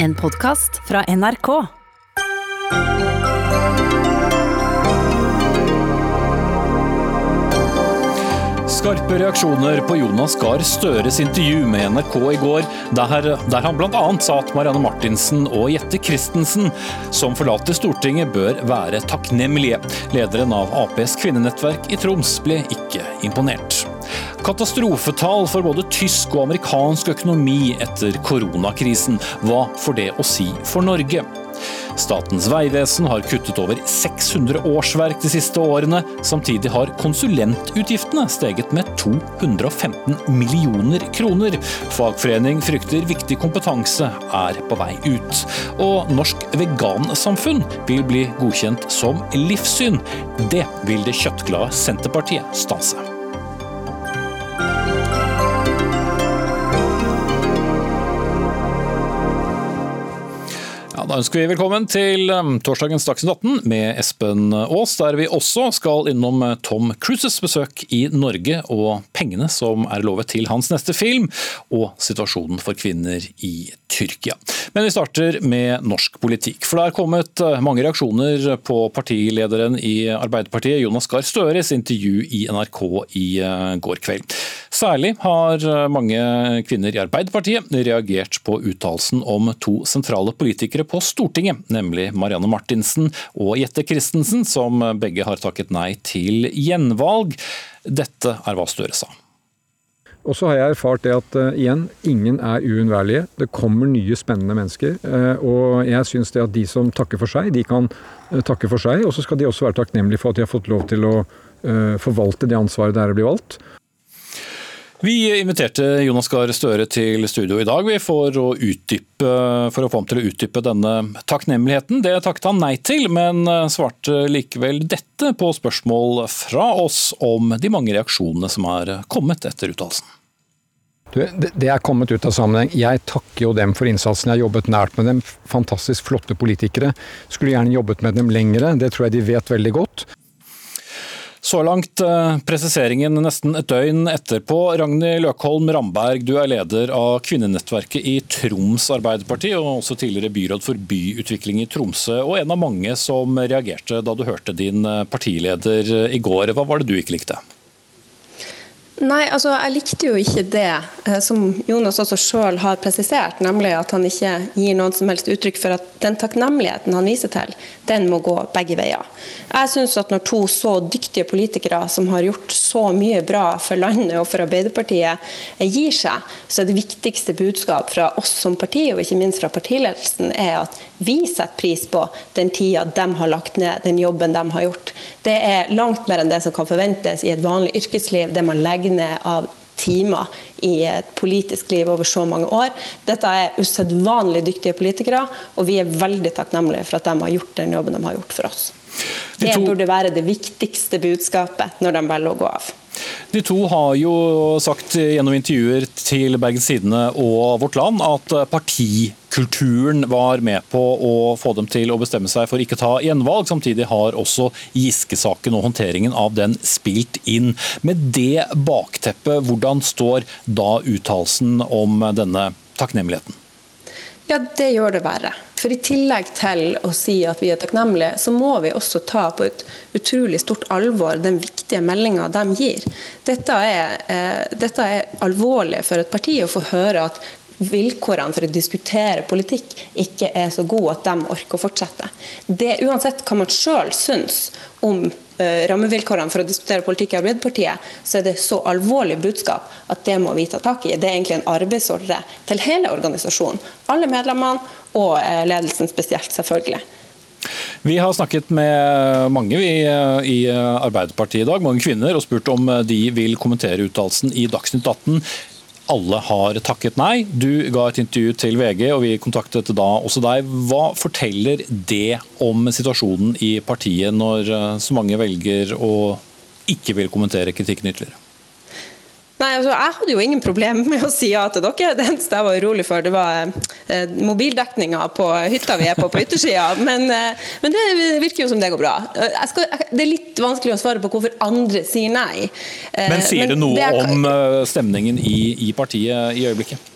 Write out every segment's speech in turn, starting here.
En podkast fra NRK. Skarpe reaksjoner på Jonas Gahr Støres intervju med NRK i går, der, der han bl.a. sa at Marianne Martinsen og Jette Christensen, som forlater Stortinget, bør være takknemlige. Lederen av Aps kvinnenettverk i Troms ble ikke imponert. Katastrofetall for både tysk og amerikansk økonomi etter koronakrisen. Hva får det å si for Norge? Statens vegvesen har kuttet over 600 årsverk de siste årene. Samtidig har konsulentutgiftene steget med 215 millioner kroner. Fagforening frykter viktig kompetanse er på vei ut. Og Norsk vegansamfunn vil bli godkjent som livssyn. Det vil det kjøttglade Senterpartiet stanse. Da ønsker vi velkommen til um, torsdagens Dagsnytt 18 med Espen Aas, der vi også skal innom uh, Tom Cruises besøk i Norge og pengene som er lovet til hans neste film, og situasjonen for kvinner i Tyrkia. Men vi starter med norsk politikk. For det er kommet uh, mange reaksjoner på partilederen i Arbeiderpartiet, Jonas Gahr Støres intervju i NRK i uh, går kveld. Særlig har mange kvinner i Arbeiderpartiet reagert på uttalelsen om to sentrale politikere på Stortinget, nemlig Marianne Martinsen og Jette Christensen, som begge har takket nei til gjenvalg. Dette er hva Støre sa. Og så har jeg erfart det at uh, igjen, ingen er uunnværlige. Det kommer nye spennende mennesker. Uh, og jeg syns det at de som takker for seg, de kan uh, takke for seg. Og så skal de også være takknemlige for at de har fått lov til å forvalte det ansvaret det er å bli valgt. Vi inviterte Jonas Gahr Støre til studio i dag for å, utdype, for å få ham til å utdype denne takknemligheten. Det takket han nei til, men svarte likevel dette på spørsmål fra oss om de mange reaksjonene som har kommet etter uttalelsen. Det er kommet ut av sammenheng. Jeg takker jo dem for innsatsen. Jeg har jobbet nært med dem. Fantastisk flotte politikere. Skulle gjerne jobbet med dem lengre, det tror jeg de vet veldig godt. Så langt eh, presiseringen nesten et døgn etterpå. Ragnhild Løkholm Ramberg, du er leder av kvinnenettverket i Troms Arbeiderparti, og også tidligere byråd for byutvikling i Tromsø, og en av mange som reagerte da du hørte din eh, partileder i går. Hva var det du ikke likte? Nei, altså jeg likte jo ikke det eh, som Jonas også selv har presisert, nemlig at han ikke gir noen som helst uttrykk for at den takknemligheten han viser til, den må gå begge veier. Jeg synes at når to så dyktige politikere som har gjort så mye bra for landet og for Arbeiderpartiet, eh, gir seg, så er det viktigste budskap fra oss som parti, og ikke minst fra partiledelsen, er at vi setter pris på den tida de har lagt ned, den jobben de har gjort. Det er langt mer enn det som kan forventes i et vanlig yrkesliv, det man legger ned av timer i et politisk liv over så mange år. Dette er usedvanlig dyktige politikere, og vi er veldig takknemlige for at de har gjort den jobben de har gjort for oss. Det burde være det viktigste budskapet når de velger å gå av. De to har jo sagt gjennom intervjuer til Bergens Tidende og Vårt Land at partikulturen var med på å få dem til å bestemme seg for ikke ta gjenvalg. Samtidig har også Giske-saken og håndteringen av den spilt inn. Med det bakteppet, hvordan står da uttalelsen om denne takknemligheten? Ja, det gjør det verre. For I tillegg til å si at vi er takknemlige, så må vi også ta på et utrolig stort alvor den viktige meldinga de gir. Dette er, eh, dette er alvorlig for et parti å få høre at vilkårene for å diskutere politikk ikke er så gode at de orker å fortsette. Det Uansett hva man sjøl syns om uh, rammevilkårene for å diskutere politikk i Arbeiderpartiet, så er det så alvorlig budskap at det må vi ta tak i. Det er egentlig en arbeidsordre til hele organisasjonen. Alle medlemmene og uh, ledelsen spesielt, selvfølgelig. Vi har snakket med mange vi, i Arbeiderpartiet i dag, mange kvinner, og spurt om de vil kommentere uttalelsen i Dagsnytt 18 alle har takket nei. Du ga et intervju til VG, og vi kontaktet da også deg. Hva forteller det om situasjonen i partiet, når eh, så mange velger å ikke vil kommentere kritikken ytterligere? Nei, altså, Jeg hadde jo ingen problemer med å si ja til dere. Det eneste jeg var urolig for, det var eh, mobildekninga på hytta vi er på på yttersida. Men, eh, men, det virker jo som det går bra. Skal, det er litt vanskelig å svare på hvorfor andre sier nei. Eh, men sier men det noe det er, om eh, stemningen i, i partiet i øyeblikket?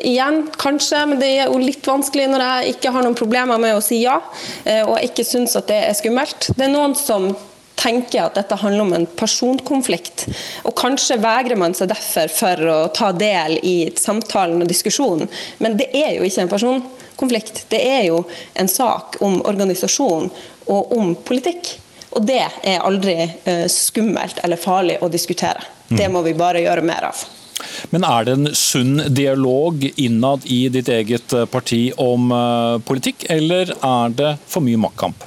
Igjen, kanskje, men det er jo litt vanskelig når jeg ikke har noen problemer med å si ja, og ikke syns at det er skummelt. Det er noen som tenker at dette handler om en personkonflikt. Og kanskje vegrer man seg derfor for å ta del i samtalen og diskusjonen. Men det er jo ikke en personkonflikt. Det er jo en sak om organisasjon og om politikk. Og det er aldri uh, skummelt eller farlig å diskutere. Mm. Det må vi bare gjøre mer av. Men er det en sunn dialog innad i ditt eget eh, parti om uh, politikk, eller er det for mye maktkamp?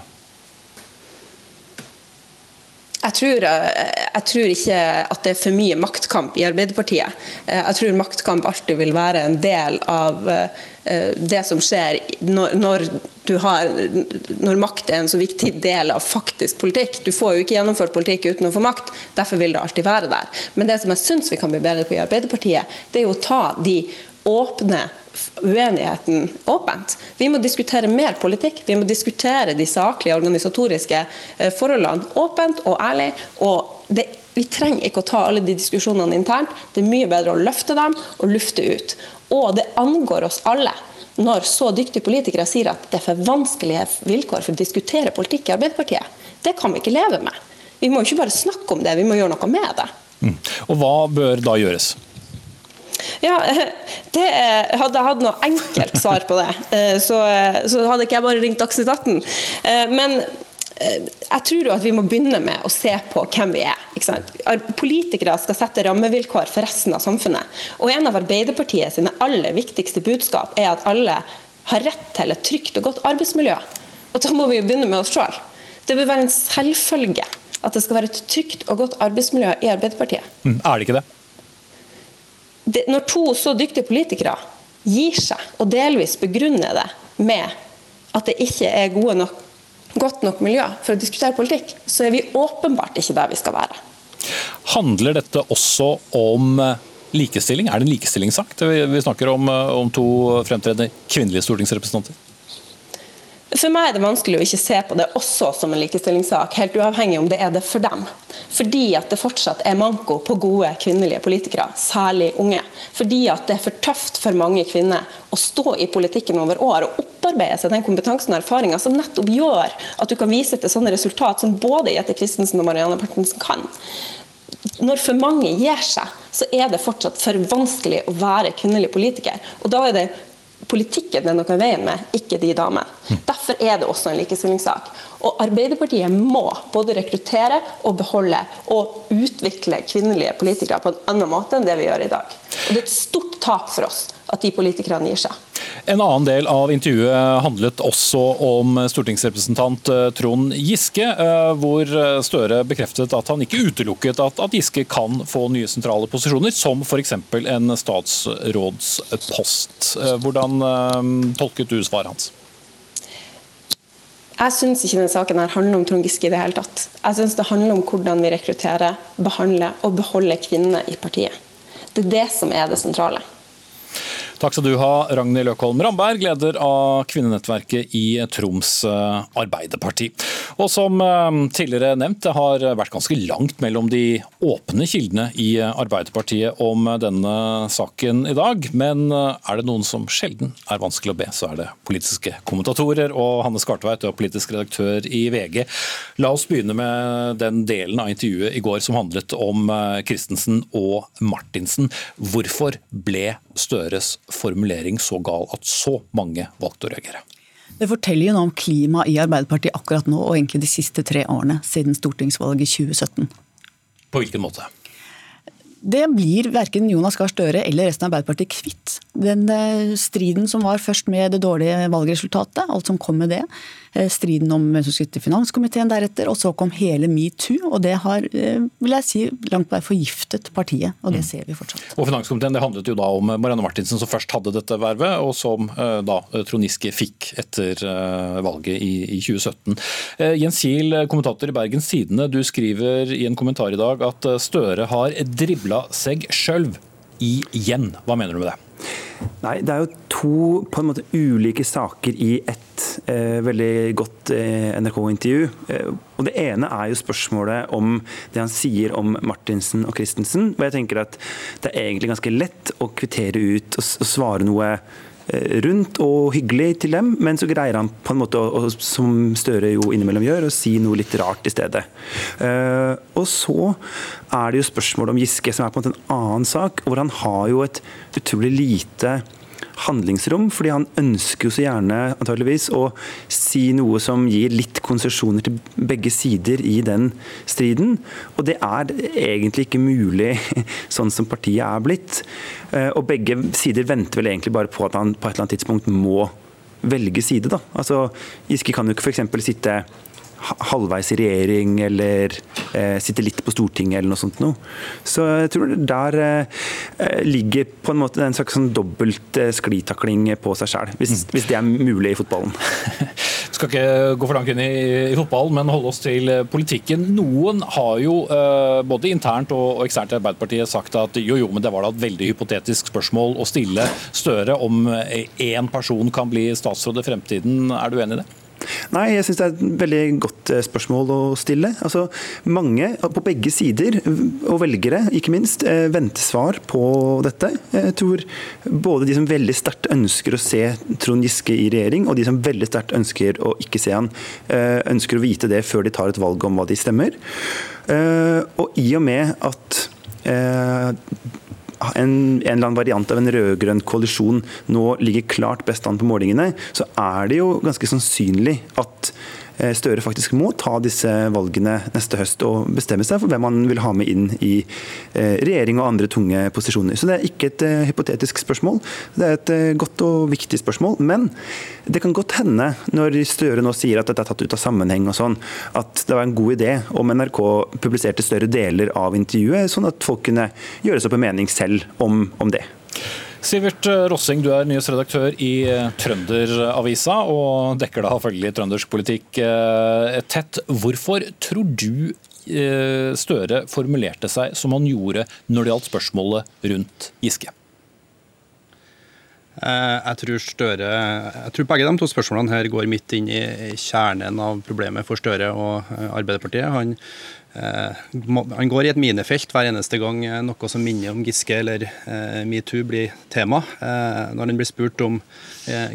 Jeg tror, jeg tror, ikke at det er for mye maktkamp i Arbeiderpartiet. Jeg tror maktkamp alltid vil være en del av det som skjer når, når har, når makt er en så viktig del av faktisk politikk. Du får jo ikke gjennomført politikk uten å få makt, derfor vil det alltid være der. Men det som jeg syns vi kan bli bedre på i Arbeiderpartiet, det er jo å ta de åpne uenigheten åpent. Vi må diskutere mer politikk. Vi må diskutere de saklige organisatoriske eh, forholdene åpent og ærlig. og det vi trenger ikke å ta alle de diskusjonene internt. Det er mye bedre å løfte dem og lufte ut. Og det angår oss alle når så dyktige politikere sier at det er for vanskelige vilkår for å diskutere politikk i Arbeiderpartiet. Det kan vi ikke leve med. Vi må ikke bare snakke om det, vi må gjøre noe med det. Mm. Og Hva bør da gjøres? Ja, det, Hadde jeg hatt noe enkelt svar på det, eh, så, så hadde ikke jeg bare ringt Dagsnytt 18. Eh, men Eh, jeg tror jo at vi må begynne med å se på hvem vi er. Politikere skal sette rammevilkår for resten av samfunnet. Og En av Arbeiderpartiet sine aller viktigste budskap er at alle har rett til et trygt og godt arbeidsmiljø. Og Da må vi jo begynne med oss sjøl. Det bør være en selvfølge at det skal være et trygt og godt arbeidsmiljø i Arbeiderpartiet. Mm, er det ikke det? Det? Når to så dyktige politikere gir seg og delvis begrunner det med at det ikke er nok godt nok miljø for å diskutere politikk, så er vi åpenbart ikke der vi skal være. Handler dette også om eh, likestilling? Er det en likestillingssak? Vi snakker om, eh, om to fremtredende kvinnelige stortingsrepresentanter. For meg er det vanskelig å ikke se på det også som en likestillingssak, helt uavhengig om det er det for dem. Fordi at det fortsatt er manko på gode kvinnelige politikere, særlig unge. Fordi at det er for tøft for mange kvinner å stå i politikken over år og opparbeide seg den kompetansen og erfaringa som nettopp gjør at du kan vise til sånne resultat som både Jette Christensen og Marianne Partensen kan når for mange gir seg, så er det fortsatt for vanskelig å være kvinnelig politiker. Og Da er det politikken det er noe i veien med, ikke de damene. Derfor er det også en likestillingssak. Og Arbeiderpartiet må både rekruttere og beholde og utvikle kvinnelige politikere på en annen måte enn det vi gjør i dag. Og Det er et stort tap for oss at de politikerne gir seg. En annen del av intervjuet handlet også om stortingsrepresentant eh, Trond Giske, eh, hvor Støre bekreftet at han ikke utelukket at, Giske kan få nye sentrale posisjoner, som f.eks. en statsrådspost. Eh, hvordan tolket du svaret hans? Jeg syns ikke denne saken her handler om Trond Giske i det hele tatt. Jeg syns det handler om hvordan vi rekrutterer, behandler og beholder kvinner i partiet. Det er det som er det sentrale. Takk skal du ha, Ragnhild Løkholm Ramberg, leder av kvinnenettverket i Troms eh, Arbeiderparti. Og som eh, tidligere nevnt, det har vært ganske langt mellom de åpne kildene i Arbeiderpartiet om denne saken i dag. Men eh, er det noen som sjelden er vanskelig å be, så er det politiske kommentatorer. Og Hanne Skartveit, du er politisk redaktør i VG. La oss begynne med den delen av intervjuet i går som handlet om Christensen og Martinsen. Hvorfor ble Støres formulering så gal at så mange valgte å reagere. Det forteller jo noe om klimaet i Arbeiderpartiet akkurat nå, og egentlig de siste tre årene siden stortingsvalget i 2017. På hvilken måte? Det blir verken Jonas Gahr Støre eller resten av Arbeiderpartiet kvitt. Den eh, striden som var først med det dårlige valgresultatet, alt som kom med det, Eh, striden om hvem som skulle til finanskomiteen deretter, og så kom hele metoo. Og det har, eh, vil jeg si, langt på vei forgiftet partiet, og det mm. ser vi fortsatt. Og finanskomiteen, Det handlet jo da om Marianne Martinsen som først hadde dette vervet, og som da Trond Giske fikk etter valget i 2017. Jens Kiel, kommentator i Bergens Tidende, du skriver i en kommentar i dag at Støre har dribla seg sjøl igjen. Hva mener du med det? Nei, Det er jo to på en måte ulike saker i ett eh, veldig godt eh, NRK-intervju. Eh, og Det ene er jo spørsmålet om det han sier om Martinsen og Christensen. Og jeg tenker at Det er egentlig ganske lett å kvittere ut og, og svare noe rundt og hyggelig til dem, men så greier han på en måte, å, som Støre jo innimellom gjør, å si noe litt rart i stedet. Uh, og så er det jo spørsmålet om Giske, som er på en måte en annen sak, hvor han har jo et utrolig lite handlingsrom, fordi han ønsker jo så gjerne antageligvis å si noe som gir litt konsesjoner til begge sider i den striden. Og det er egentlig ikke mulig sånn som partiet er blitt. Eh, og begge sider venter vel egentlig bare på at han på et eller annet tidspunkt må velge side. da. Altså, Giske kan jo ikke f.eks. sitte halvveis i regjering eller eh, sitter litt på Stortinget eller noe sånt noe. Så jeg tror der eh, ligger på en måte en slags sånn dobbelt eh, sklitakling på seg sjøl, hvis, mm. hvis, det er mulig i fotballen. Vi skal ikke gå for langt inn i, i fotballen, men holde oss til eh, politikken. Noen har jo eh, både internt og, og eksternt i Arbeiderpartiet sagt at jo, jo, men det var da et veldig hypotetisk spørsmål å stille Støre om én eh, person kan bli statsråd i fremtiden. Er du enig i det? Nei, jeg syns det er et veldig godt eh, spørsmål å stille. Altså, mange på begge sider, og velgere ikke minst, eh, venter svar på dette. Jeg tror både de som veldig sterkt ønsker å se Trond Giske i regjering, og de som veldig sterkt ønsker å ikke se han, eh, ønsker å vite det før de tar et valg om hva de stemmer. Og i og med at en, en, eller annen variant av en rød-grønn koalisjon nå ligger klart best an på målingene, så er det jo ganske sannsynlig at Støre faktisk må ta disse valgene neste høst og bestemme seg for hvem man vil ha med inn i eh, regjering og andre tunge posisjoner. Så Det er ikke et eh, hypotetisk spørsmål, det er et godt og viktig spørsmål. Men det kan godt hende, når Støre nå sier at dette er tatt ut av sammenheng, og sånn, at det var en god idé om NRK publiserte større deler av intervjuet, sånn at folk kunne gjøre seg opp en mening selv om, om det. Sivert Rossing, du er nyhetsredaktør i eh, Trønderavisa og dekker da følgelig trøndersk politikk eh, tett. Hvorfor tror du eh, Støre formulerte seg som han gjorde når det gjaldt spørsmålet rundt Giske? Jeg tror, Støre, jeg tror begge de to spørsmålene her går midt inn i kjernen av problemet for Støre og Arbeiderpartiet. Han han går i et minefelt hver eneste gang eh, noe som minner om Giske eller eh, metoo blir tema. Når han blir spurt om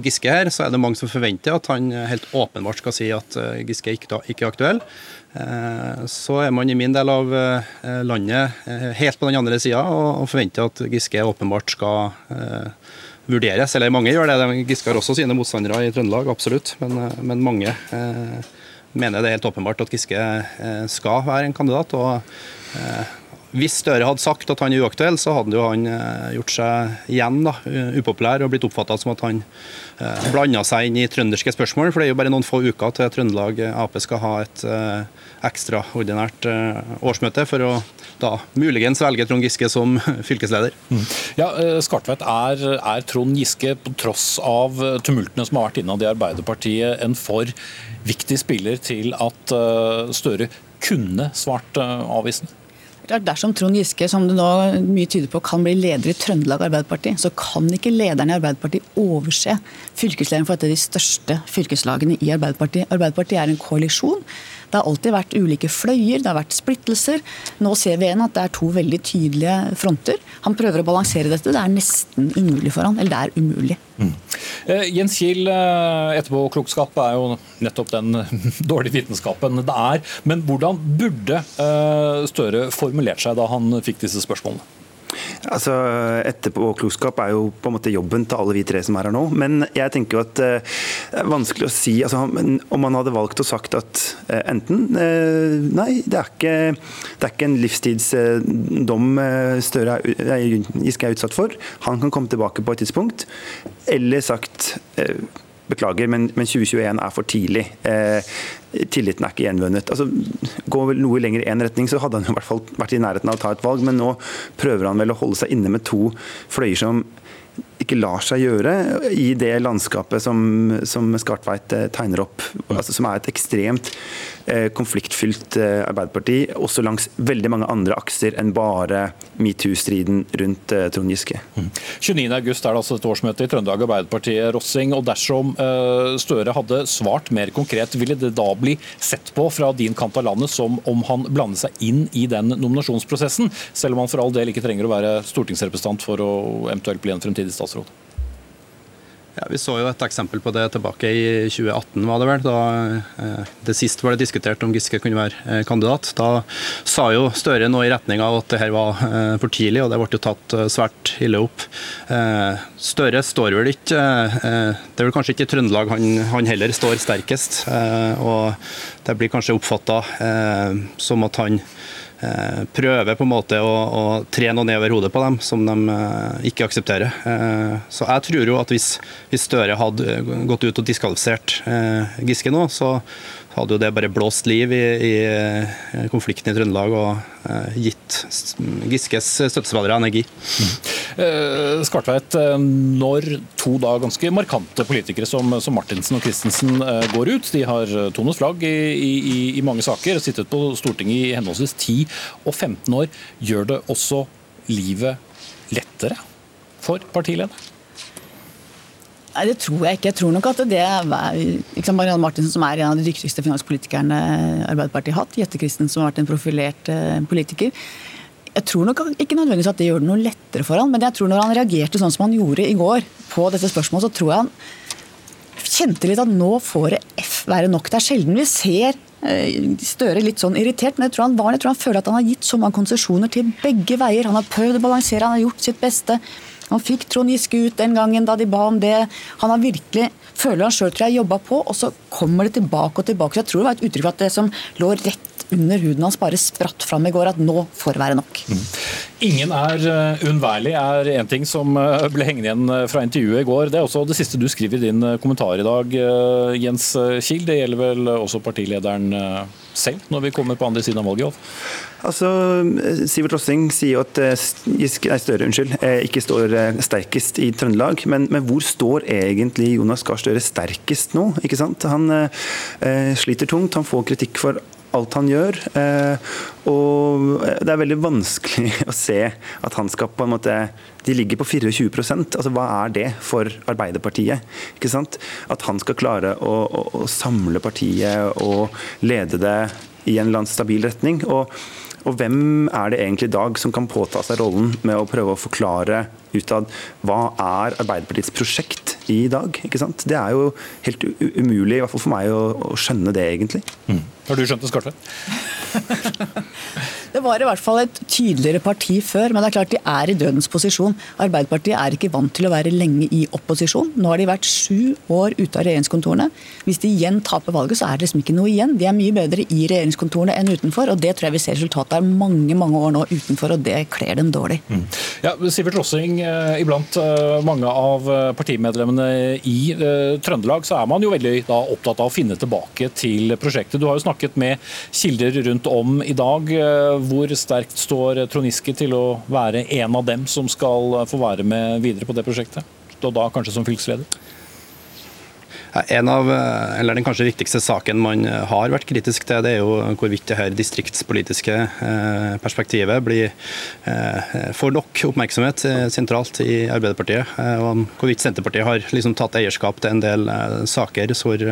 Giske her, så er det mange som forventer at han helt åpenbart skal si at Giske ikke er aktuell. Så er man i min del av landet helt på den andre sida og forventer at Giske åpenbart skal vurderes. Eller mange gjør det. Giske har også sine motstandere i Trøndelag, absolutt, men, men mange mener det er helt åpenbart at Giske eh, skal være en kandidat. og eh, hvis Støre hadde sagt at han er uaktuell, så hadde jo han eh, gjort seg igjen da, upopulær og blitt oppfatta som at han blanda seg inn i trønderske spørsmål. For det er jo bare noen få uker til Trøndelag Ap skal ha et ekstraordinært årsmøte for å da muligens velge Trond Giske som fylkesleder. Mm. Ja, Skartvedt, er, er Trond Giske, på tross av tumultene som har vært innad i Arbeiderpartiet, en for viktig spiller til at eh, Støre kunne svart eh, avvisende? Dersom Trond Giske, som det nå mye tyder på, kan bli leder i Trøndelag Arbeiderparti, så kan ikke lederen i Arbeiderpartiet overse fylkeslederen for et av de største fylkeslagene i Arbeiderpartiet. Arbeiderpartiet er en koalisjon det har alltid vært ulike fløyer, det har vært splittelser. Nå ser vi igjen at det er to veldig tydelige fronter. Han prøver å balansere dette. Det er nesten umulig for han, eller det er umulig. Mm. Eh, Jens Kiel, eh, etterpåklokskap er jo nettopp den dårlige vitenskapen det er. Men hvordan burde eh, Støre formulert seg da han fikk disse spørsmålene? Altså, Etterpåklokskap er jo på en måte jobben til alle vi tre som er her nå. Men jeg tenker jo at eh, det er vanskelig å si altså, Om man hadde valgt å sagt at eh, enten eh, Nei, det er ikke, det er ikke en livstidsdom Støre Giske er utsatt for. Han kan komme tilbake på et tidspunkt. Eller sagt Beklager, men, men 2021 er for tidlig. Eh, tilliten er ikke gjenvunnet. Altså, går vel noe lenger i én retning, så hadde han i hvert fall vært i nærheten av å ta et valg, men nå prøver han vel å holde seg inne med to fløyer som ikke lar seg gjøre i det landskapet som, som Skartveit eh, tegner opp. Altså, som er et ekstremt eh, konfliktfylt eh, Arbeiderparti, også langs veldig mange andre akser enn bare metoo-striden rundt eh, Trond Giske. Mm. 29.8 er det altså et årsmøte i Trøndelag Arbeiderparti, Rossing. og Dersom eh, Støre hadde svart mer konkret, ville det da bli sett på fra din kant av landet som om han blandet seg inn i den nominasjonsprosessen, selv om han for all del ikke trenger å være stortingsrepresentant for å eventuelt bli en fremtidig statsråd? Ja, Vi så jo et eksempel på det tilbake i 2018, var det vel. Da eh, det sist var det diskutert om Giske kunne være eh, kandidat. Da sa jo Støre noe i retning av at det her var eh, for tidlig, og det ble jo tatt svært ille opp. Støre står vel ikke Det er vel kanskje ikke i Trøndelag han, han heller står sterkest. Og det blir kanskje oppfatta som at han prøver på en måte å, å tre noe ned over hodet på dem som de eh, ikke aksepterer. Eh, så jeg tror jo at hvis, hvis Støre hadde gått ut og diskvalifisert Giske nå, så hadde jo det bare blåst liv i, i konflikten i Trøndelag og eh, gitt Giskes støttespillere energi. Mm. Eh, Skartveit, når to da ganske markante politikere som, som Martinsen og Christensen eh, går ut, de har tonet flagg i, i, i mange saker, sittet på Stortinget i henholdsvis 10 og 15 år, gjør det også livet lettere for partilederen? Nei, Det tror jeg ikke. Jeg tror nok at det liksom Marianne Martinsen, som er en av de dyktigste finanspolitikerne Arbeiderpartiet har hatt, Jette Christen, som har vært en profilert uh, politiker. Jeg tror nok ikke nødvendigvis at det gjør det noe lettere for han, men jeg tror når han reagerte sånn som han gjorde i går på dette spørsmålet, så tror jeg han kjente litt at nå får det F være nok. Det er sjelden vi ser uh, Støre litt sånn irritert, men jeg tror han var Jeg tror han føler at han har gitt så mange konsesjoner til begge veier. Han har prøvd å balansere, han har gjort sitt beste. Han fikk Trond Giske ut den gangen da de ba om det. Han har virkelig, føler han sjøl, tror jeg, jobba på, og så kommer det tilbake og tilbake. Så jeg tror det var et uttrykk for at det som lå rett under huden hans, bare spratt fram i går, at nå får være nok. Mm. Ingen er uunnværlig, er en ting som uh, ble hengende igjen uh, fra intervjuet i går. Det er også det siste du skriver i din kommentar i dag, Jens Kiel. Det gjelder vel også partilederen selv, når vi kommer på andre siden av valget? Altså, Sivert Lossing sier at Giske, nei, Støre unnskyld, ikke står sterkest i Trøndelag. Men, men, hvor står egentlig Jonas Gahr Støre sterkest nå? ikke sant? Han eh, sliter tungt, han får kritikk for alt han gjør. Eh, og det er veldig vanskelig å se at han skal på en måte De ligger på 24% altså Hva er det for Arbeiderpartiet? Ikke sant? At han skal klare å, å, å samle partiet og lede det i en eller annen stabil retning. og og hvem er det egentlig i dag som kan påta seg rollen med å prøve å forklare utad hva er Arbeiderpartiets prosjekt i dag? ikke sant? Det er jo helt umulig, i hvert fall for meg, å, å skjønne det, egentlig. Mm. Har du skjønt det, Skartvedt? det var i hvert fall et tydeligere parti før, men det er klart de er i dødens posisjon. Arbeiderpartiet er ikke vant til å være lenge i opposisjon. Nå har de vært sju år ute av regjeringskontorene. Hvis de igjen taper valget, så er det liksom ikke noe igjen. De er mye bedre i regjeringskontorene enn utenfor, og det tror jeg vi ser resultatet av mange mange år nå utenfor, og det kler dem dårlig. Mm. Ja, Sivert Rossing, iblant eh, mange av eh, partimedlemmene i Trøndelag, så er man jo veldig da, opptatt av å finne tilbake til prosjektet. Du har jo snakket med kilder rundt om i dag. Hvor sterkt står Trond Giske til å være en av dem som skal få være med videre på det prosjektet? Og da kanskje som fylkesleder? En av, eller Den kanskje viktigste saken man har vært kritisk til, det er jo hvorvidt det her distriktspolitiske eh, perspektivet blir, eh, får nok oppmerksomhet eh, sentralt i Arbeiderpartiet. Og hvorvidt Senterpartiet har liksom tatt eierskap til en del saker hvor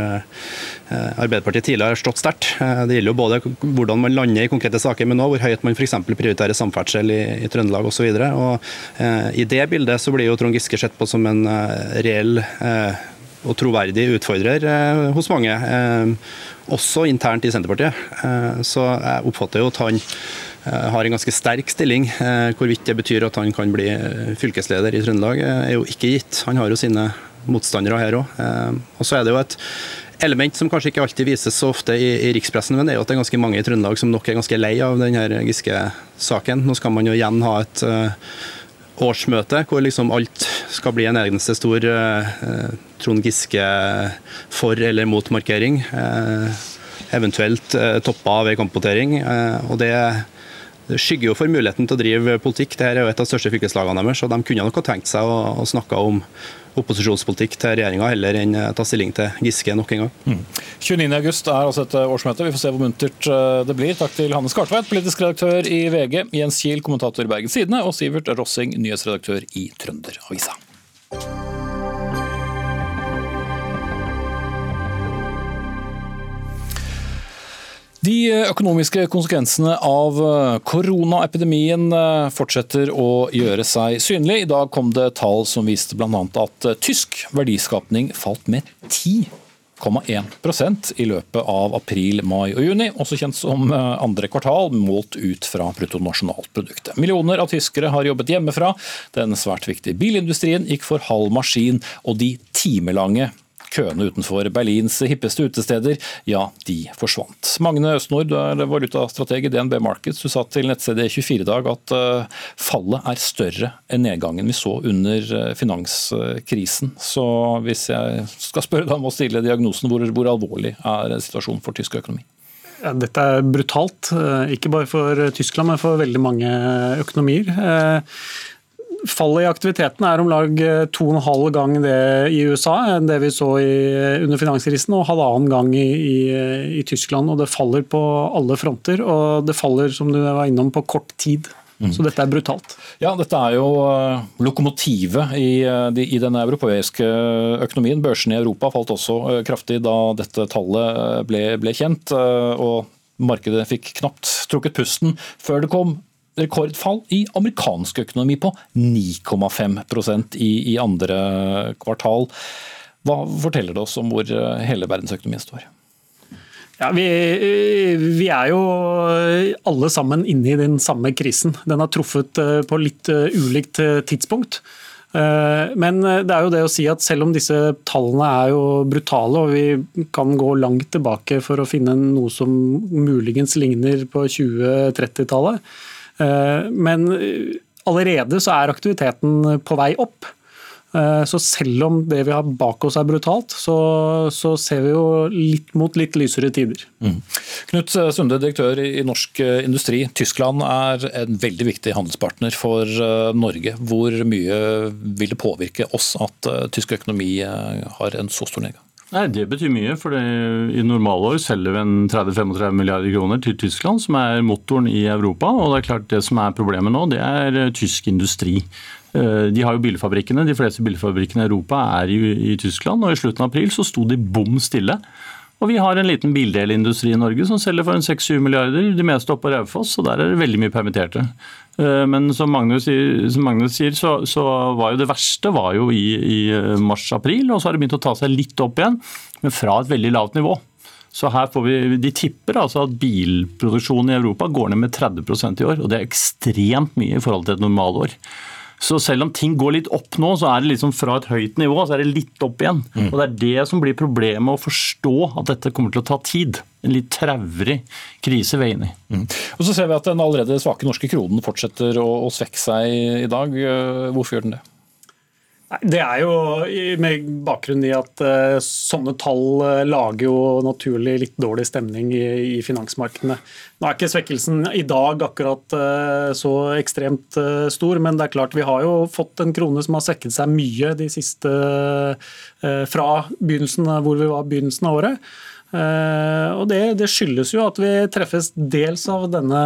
Arbeiderpartiet tidligere har stått sterkt. Det gjelder jo både hvordan man lander i konkrete saker, men òg hvor høyt man f.eks. prioriterer samferdsel i, i Trøndelag osv. I det bildet så blir jo Trond Giske sett på som en reell og troverdig utfordrer eh, hos mange, eh, også internt i Senterpartiet. Eh, så jeg oppfatter jo at han har en ganske sterk stilling. Hvorvidt det betyr at han kan bli fylkesleder i Trøndelag, er jo ikke gitt. Han har jo sine motstandere her òg. Og så er det jo et element som kanskje ikke alltid vises så ofte i, i rikspressen, men det er jo at det er ganske mange i Trøndelag som nok er ganske lei av denne Giske-saken. Nå skal man jo igjen ha et årsmøte hvor liksom alt skal bli en eneste stor Trond Giske for eller mot-markering. Uh, eventuelt uh, toppa ved kampvotering. og det skygger jo for muligheten til å drive politikk. Dette er jo et av de største fylkeslagene deres, og de kunne nok ha tenkt seg å snakke om opposisjonspolitikk til regjeringa heller enn ta stilling til Giske nok en gang. Mm. 29.8 er altså et årsmøte. Vi får se hvor muntert det blir. Takk til Hanne Skartveit, politisk redaktør i VG, Jens Kiel, kommentator i Bergens Tidende, og Sivert Rossing, nyhetsredaktør i Trønderavisa. De økonomiske konsekvensene av eh, koronaepidemien eh, fortsetter å gjøre seg synlig. I dag kom det tall som viste bl.a. at eh, tysk verdiskapning falt med 10,1% i løpet av april, mai og juni, også kjent som andre kvartal, målt ut fra bruttonasjonalproduktet. Millioner av tyskere har jobbet hjemmefra. Den svært viktige bilindustrien gikk for halv maskin, og de timelange Køene utenfor Berlins hippeste utesteder, ja, de forsvant. Magne Østnord, du er valutastrateg i DNB Markets. Du sa til nettstedet 24 dag at eh, fallet er større enn nedgangen vi så under eh, finanskrisen. Så hvis jeg skal spørre deg om å stille diagnosen, hvor, hvor alvorlig er situasjonen for tysk økonomi? Dette er brutalt, eh, ikke bare for Tyskland, men for veldig mange økonomier. Fallet i aktiviteten er om lag eh, to og en halv gang det i USA enn det vi så i, under finanskrisen, og halvannen gang i, i, i, Tyskland. og Det faller på alle fronter, og det faller som du var innom, på kort tid. Mm. Så dette er brutalt. Ja, dette er jo eh, lokomotivet i, eh, i, den europeiske økonomien. Børsene i Europa falt også kraftig da dette tallet ble, ble kjent. og Markedet fikk knapt trukket pusten før det kom rekordfall i amerikansk økonomi på 9,5 i, i andre kvartal. Hva forteller det oss om hvor eh, hele verdensøkonomien står? Ja, vi, vi, er jo alle sammen inne i den samme krisen. Den har truffet eh, på litt eh, ulikt tidspunkt. Men det er jo det å si at selv om disse tallene er jo brutale, og vi kan gå langt tilbake for å finne noe som muligens ligner på 2030-tallet, Eh, men eh, allerede så er aktiviteten på vei opp. Eh, så selv om det vi har bak oss er brutalt, så, så ser vi jo litt mot litt lysere tider. Mm. Knut Sunde, direktør i Norsk Industri. Tyskland er en veldig viktig handelspartner for Norge. Hvor mye vil det påvirke oss at tysk økonomi har en så stor nedgang? Nei, Det betyr mye. for I normalår selger vi en 30-35 milliarder kroner til Tyskland, som er motoren i Europa. og Det er klart det som er problemet nå, det er eh, tysk industri. Eh, de har jo bilfabrikkene, De fleste bilfabrikkene i Europa er i, i Tyskland. og I slutten av april så sto de bom stille. Og vi har en liten bildelindustri i Norge som selger for en 6-7 milliarder, de meste oppe på Raufoss, og der er det veldig mye permitterte. Eh, men som Magnus som Magnus sier så, så, var jo det verste var jo i, i eh, mars-april, og så har det begynt å ta seg litt opp igjen, men fra et veldig lavt nivå. Så her får vi, De tipper altså at bilproduksjonen i Europa går ned med 30% i år, og det er ekstremt mye i forhold til et normalår. Så selv om ting går litt opp nå, så er det liksom fra et høyt nivå så er det litt opp igjen. Mm. Og Det er det som blir problemet, å forstå at dette kommer til å ta tid. En litt traurig krise inne i. Mm. Og Så ser vi at den allerede svake norske kronen fortsetter å, å svekke seg i dag. Hvorfor gjør den det? Det er jo med bakgrunn i at uh, sånne tall uh, lager jo naturlig litt dårlig stemning i, finansmarkedene. Nå er ikke svekkelsen i dag akkurat uh, så ekstremt stor, men det er klart vi har jo fått en krone som har svekket seg mye de siste fra begynnelsen hvor vi var begynnelsen av året. Uh, og det, det, skyldes jo at vi treffes dels av denne,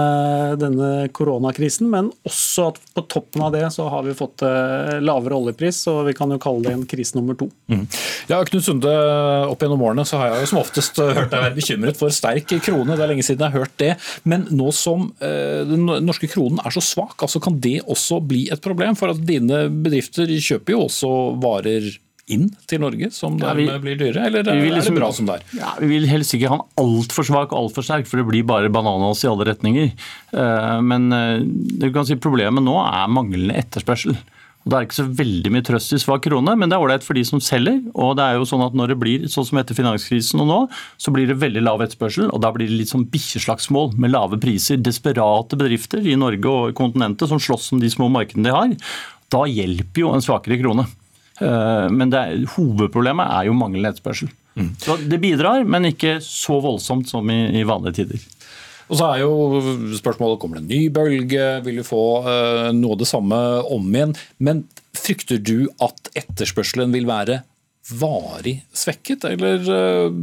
denne, koronakrisen, men også at på toppen av det så har vi fått uh, lavere oljepris, og vi kan jo kalle det en krise nummer to. Mm. Ja, Knut Sunde, opp gjennom årene så har jeg jo som oftest hørt deg være bekymret for sterk krone. Det er lenge siden jeg har hørt det. Men nå som den norske kronen er så svak, altså kan det også bli et problem? For at dine bedrifter kjøper jo også varer inn til Norge, som ja, blir dyrere, eller er liksom, det bra som det er? Ja, vi vil helst ikke ha den altfor svak og altfor sterk, for det blir bare bananas i alle retninger. Eh, men eh, du kan si problemet nå er manglende etterspørsel. Og Det er ikke så veldig mye trøst i svak krone, men det er ålreit for de som selger. og det er jo sånn at Når det blir sånn som etter finanskrisen og nå, så blir det veldig lav etterspørsel. og Da blir det litt sånn bikkjeslagsmål med lave priser. Desperate bedrifter i Norge og kontinentet som slåss om de små markedene de har. Da hjelper jo en svakere krone. Eh, men er, hovedproblemet er jo manglende etterspørsel. Mm. Så Det bidrar, men ikke så voldsomt som i, i vanlige tider. Og så er jo spørsmålet kommer det en ny bølge, vil du få uh, noe av det samme om igjen. Men frykter du at etterspørselen vil være varig svekket, eller uh,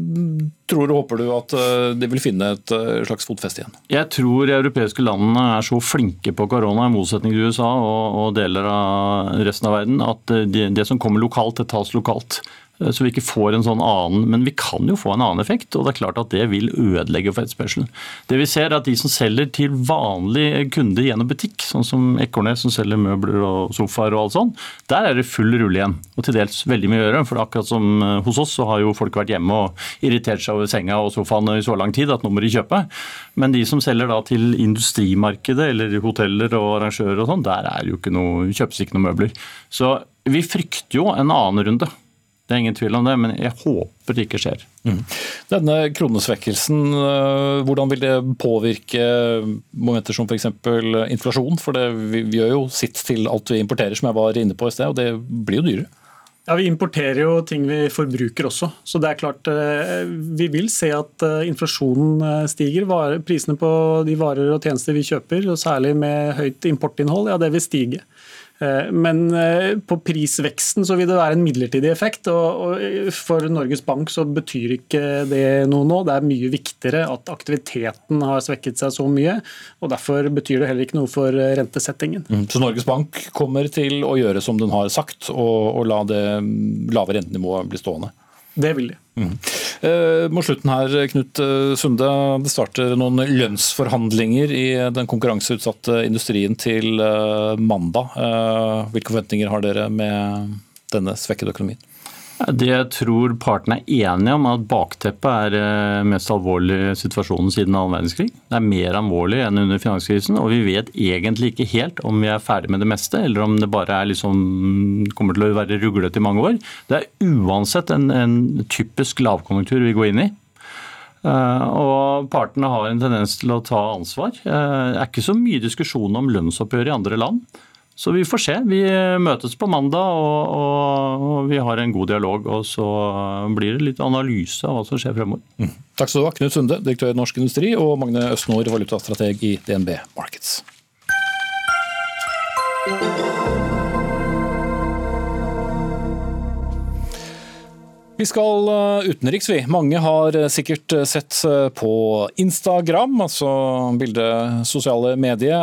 tror og håper du at uh, de vil finne et uh, slags fotfeste igjen? Jeg tror de europeiske landene er så flinke på korona, i motsetning til USA og deler av resten av verden, at det, det som kommer lokalt, det tas lokalt. Eh, så vi ikke får en sånn annen, Men vi kan jo få en annen effekt, og det er klart at det vil ødelegge for etterspørselen. Det vi ser er at De som selger til vanlige kunder gjennom butikk, sånn som Ekornes som selger møbler og sofaer og alt sånt, der er det full rulle igjen. Og til dels veldig mye å gjøre. For akkurat som eh, hos oss så har jo folk vært hjemme og irritert seg over senga og sofaen i så lang tid at nå må de kjøpe. Men de som selger da til industrimarkedet eller hoteller og arrangører og sånn, der er jo ikke noe, kjøpes ikke noe møbler. Så vi frykter jo en annen runde. Det er ingen tvil om det, men jeg håper det ikke skjer. Mm. Denne kronesvekkelsen, øh, hvordan vil det påvirke momenter som f.eks. inflasjon? For det, vi, vi gjør jo sitt til alt vi importerer, som jeg var inne på i sted, og det blir jo dyrere. Ja, Vi importerer jo ting vi forbruker også. Så det er klart øh, vi vil se at øh, inflasjonen stiger. Prisene på de varer og tjenester vi kjøper, og særlig med høyt importinnhold, ja det vil stige. Eh, men eh, på prisveksten så vil det være en midlertidig effekt. og For Norges Bank så betyr ikke det noe nå. Det er mye viktigere at aktiviteten har svekket seg så mye. og Derfor betyr det heller ikke noe for eh, rentesettingen. Mm, så Norges Bank kommer til å gjøre som den har sagt, og, og la det lave rentenivået bli stående? Det vil de. Mm. Mot slutten her, Knut eh, Sunde. Det starter noen lønnsforhandlinger i den konkurranseutsatte industrien til eh, mandag. Hvilke forventninger har dere med denne svekkede økonomien? Det jeg tror partene er enige om, at bakteppet er eh, mest alvorlig situasjonen siden annen verdenskrig. Det er mer alvorlig enn under finanskrisen, og vi vet egentlig ikke helt om vi er ferdig med det meste, eller om det bare liksom, kommer til å være ruglete i mange år. Det er uansett en, en typisk lavkonjunktur vi går inn i. Uh, og Partene har en tendens til å ta ansvar. Uh, det er ikke så mye diskusjon om lønnsoppgjør i andre land. Så vi får se. Vi møtes på mandag og, og, og, vi har en god dialog. Og så blir det litt analyse av hva som skjer fremover. Mm. Takk skal du ha, Knut Sunde, direktør i Norsk Industri, og Magne Østnord, valutastrateg i DNB Markets. Vi skal eh, utenriks, vi. Mange har eh, sikkert eh, sett på Instagram, altså bildet sosiale medier,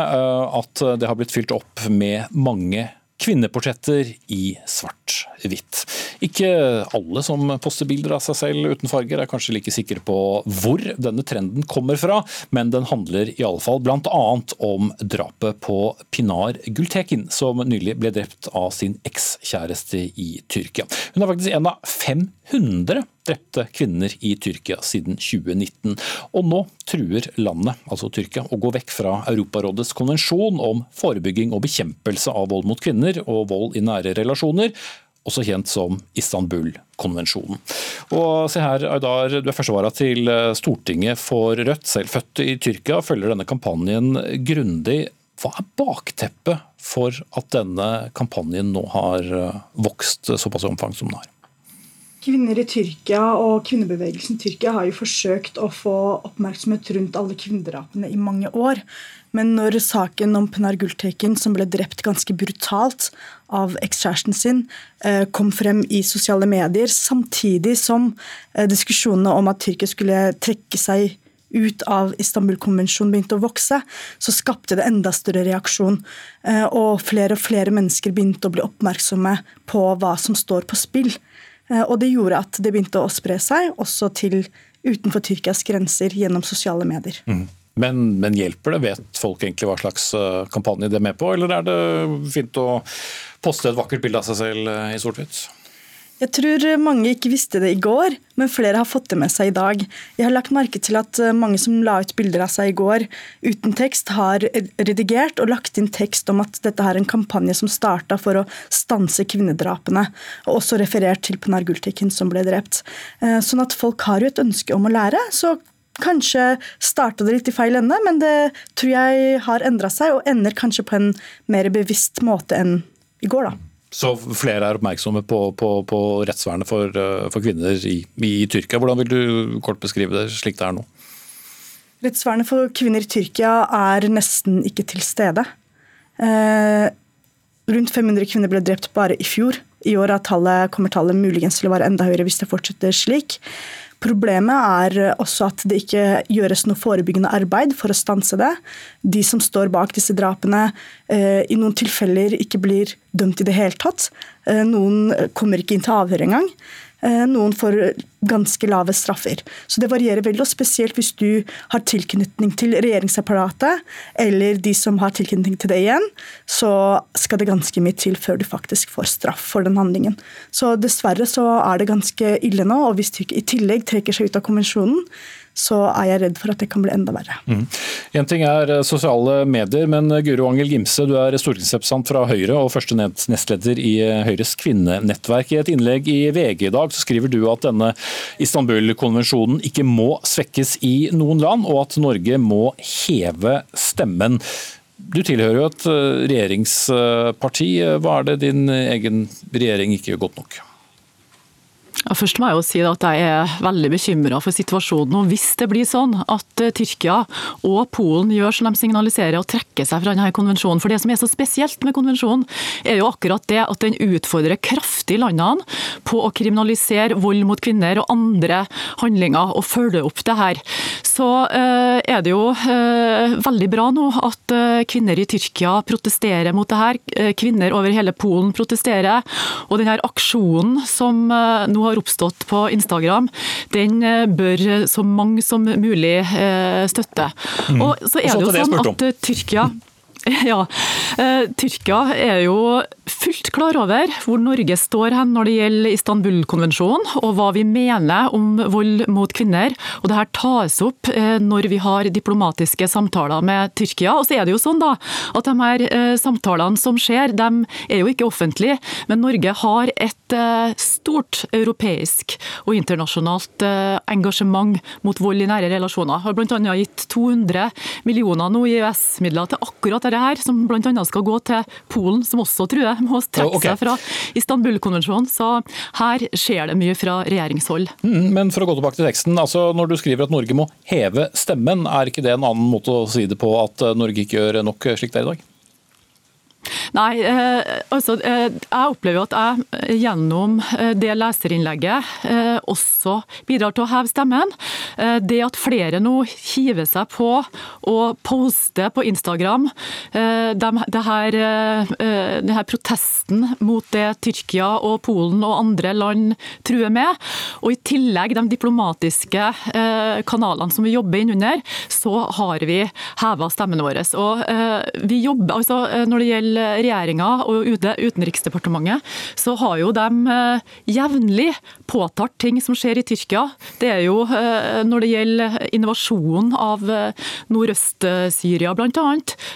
at det har blitt fylt opp med mange kvinneportretter i svart-hvitt. Ikke alle som poster bilder av seg selv uten farger er kanskje like sikre på hvor denne trenden kommer fra, men den handler i alle fall bl.a. om drapet på Pinar Gultekin, som nylig ble drept av sin ekskjæreste i Tyrkia. Hun er faktisk en av 500 drepte kvinner i Tyrkia siden 2019. Og nå truer landet, altså Tyrkia, å gå vekk fra Europarådets konvensjon om forebygging og bekjempelse av vold mot kvinner og vold i nære relasjoner også kjent som Istanbul-konvensjonen. Og se her, Aydar, Du er førstevara til Stortinget for Rødt, selv født i Tyrkia, følger denne kampanjen grundig. Hva er bakteppet for at denne kampanjen nå har vokst såpass i omfang som den har? Kvinner i Tyrkia og kvinnebevegelsen i Tyrkia har jo forsøkt å få oppmerksomhet rundt alle kvinnedrapene i mange år. Men når saken om Penar Gultekin, som ble drept ganske brutalt av ekskjæresten sin, eh, kom frem i sosiale medier, samtidig som eh, diskusjonene om at Tyrkia skulle trekke seg ut av Istanbul-konvensjonen begynte å vokse, så skapte det enda større reaksjon. Eh, og flere og flere mennesker begynte å bli oppmerksomme på hva som står på spill. Og det gjorde at det begynte å spre seg, også til utenfor Tyrkias grenser gjennom sosiale medier. Mm. Men, men, hjelper det? Vet folk egentlig hva slags eh, kampanje de er med på, eller er det fint å poste et vakkert bilde av seg selv eh, i sort-hvitt? Jeg tror mange ikke visste det i går, men flere har fått det med seg i dag. Jeg har lagt merke til at eh, mange som la ut bilder av seg i går uten tekst, har redigert og lagt inn tekst om at dette er en kampanje som starta for å stanse kvinnedrapene, og også referert til Pinar Gultekin som ble drept. Sånn at folk har jo et ønske om å lære. så Kanskje starta det litt i feil ende, men det tror jeg har endra seg, og ender kanskje på en mer bevisst måte enn i går. da. Så flere er oppmerksomme på, på, på rettsvernet for, for kvinner i, i, Tyrkia. Hvordan vil du kort beskrive det slik det er nå? Rettsvernet for kvinner i Tyrkia er nesten ikke til stede. Eh, rundt 500 kvinner ble drept bare i fjor. I år tallet, kommer tallet muligens til å være enda høyere hvis det fortsetter slik. Problemet er også at det ikke gjøres noe forebyggende arbeid for å stanse det. De som står bak disse drapene, eh, i noen tilfeller ikke blir dømt i det hele tatt. Eh, noen kommer ikke inn til avhør engang. Eh, noen får ganske lave straffer. Så det varierer veldig, og spesielt hvis du har tilknytning til regjeringsapparatet, eller de som har tilknytning til det igjen, så skal det ganske mye til før du faktisk får straff for den handlingen. Så dessverre så er det ganske ille nå, og hvis du i tillegg trekker seg ut av konvensjonen, så er jeg redd for at det kan bli enda verre. Mm. En ting er eh, sosiale medier, men eh, Guro Angel Gimse, du er stortingsrepresentant fra Høyre og første nestleder i eh, Høyres kvinnenettverk. I et innlegg i VG i dag så skriver du at denne Istanbul-konvensjonen ikke må svekkes i noen land, og at Norge må heve stemmen. Du tilhører jo et regjeringsparti. Hva er det din egen regjering ikke gjør godt nok? Først må jeg jo si at jeg er veldig bekymra for situasjonen. og Hvis det blir sånn at eh, Tyrkia og Polen gjør som de signaliserer og trekker seg fra denne konvensjonen. For Det som er så spesielt med konvensjonen, er jo akkurat det at den utfordrer kraftig landene på å kriminalisere vold mot kvinner og andre handlinger, og følge opp det her. Så uh, er det jo uh, veldig bra nå at kvinner i Tyrkia protesterer mot det her. Kvinner over hele Polen protesterer. Og denne aksjonen som nå oppstått på Instagram, den eh, bør så mange som mulig eh, støtte. Mm. Og så er det jo sånn at eh, Tyrkia Ja. Tyrkia er jo fullt klar over hvor Norge står hen når det gjelder Istanbul-konvensjonen, og hva vi mener om vold mot kvinner. Og det her tas opp eh, når vi har diplomatiske samtaler med Tyrkia. Og så er det jo sånn da, at de her eh, samtalene som skjer, de er jo ikke offentlige, men Norge har et eh, stort europeisk og internasjonalt engasjement mot vold i nære relasjoner. Har bl.a. gitt 200 millioner nå i EØS-midler til akkurat dette her, som bl.a. skal gå til Polen, som også tror jeg må trekke okay. seg fra Istanbul-konvensjonen. Så her skjer det mye fra regjeringshold. Mm, men for å gå tilbake til teksten, altså når du skriver at Norge må heve stemmen, er ikke det en annen måte å si det på at Norge ikke gjør nok slik det er i dag? Nei, eh, altså eh, jeg opplever at jeg eh, gjennom det leserinnlegget også bidrar til å heve stemmen. Det at flere nå hiver seg på å poste på Instagram det, det her, det her protesten mot det Tyrkia og Polen og andre land truer med, og i tillegg de diplomatiske kanalene som vi jobber innunder, så har vi heva stemmen vår. Og vi jobber, altså Når det gjelder regjeringa og UD, Utenriksdepartementet, så har jo de eh, jevnlig påtatt ting som skjer i Tyrkia. Det er jo eh, når det gjelder innovasjon av eh, Nordøst-Syria bl.a.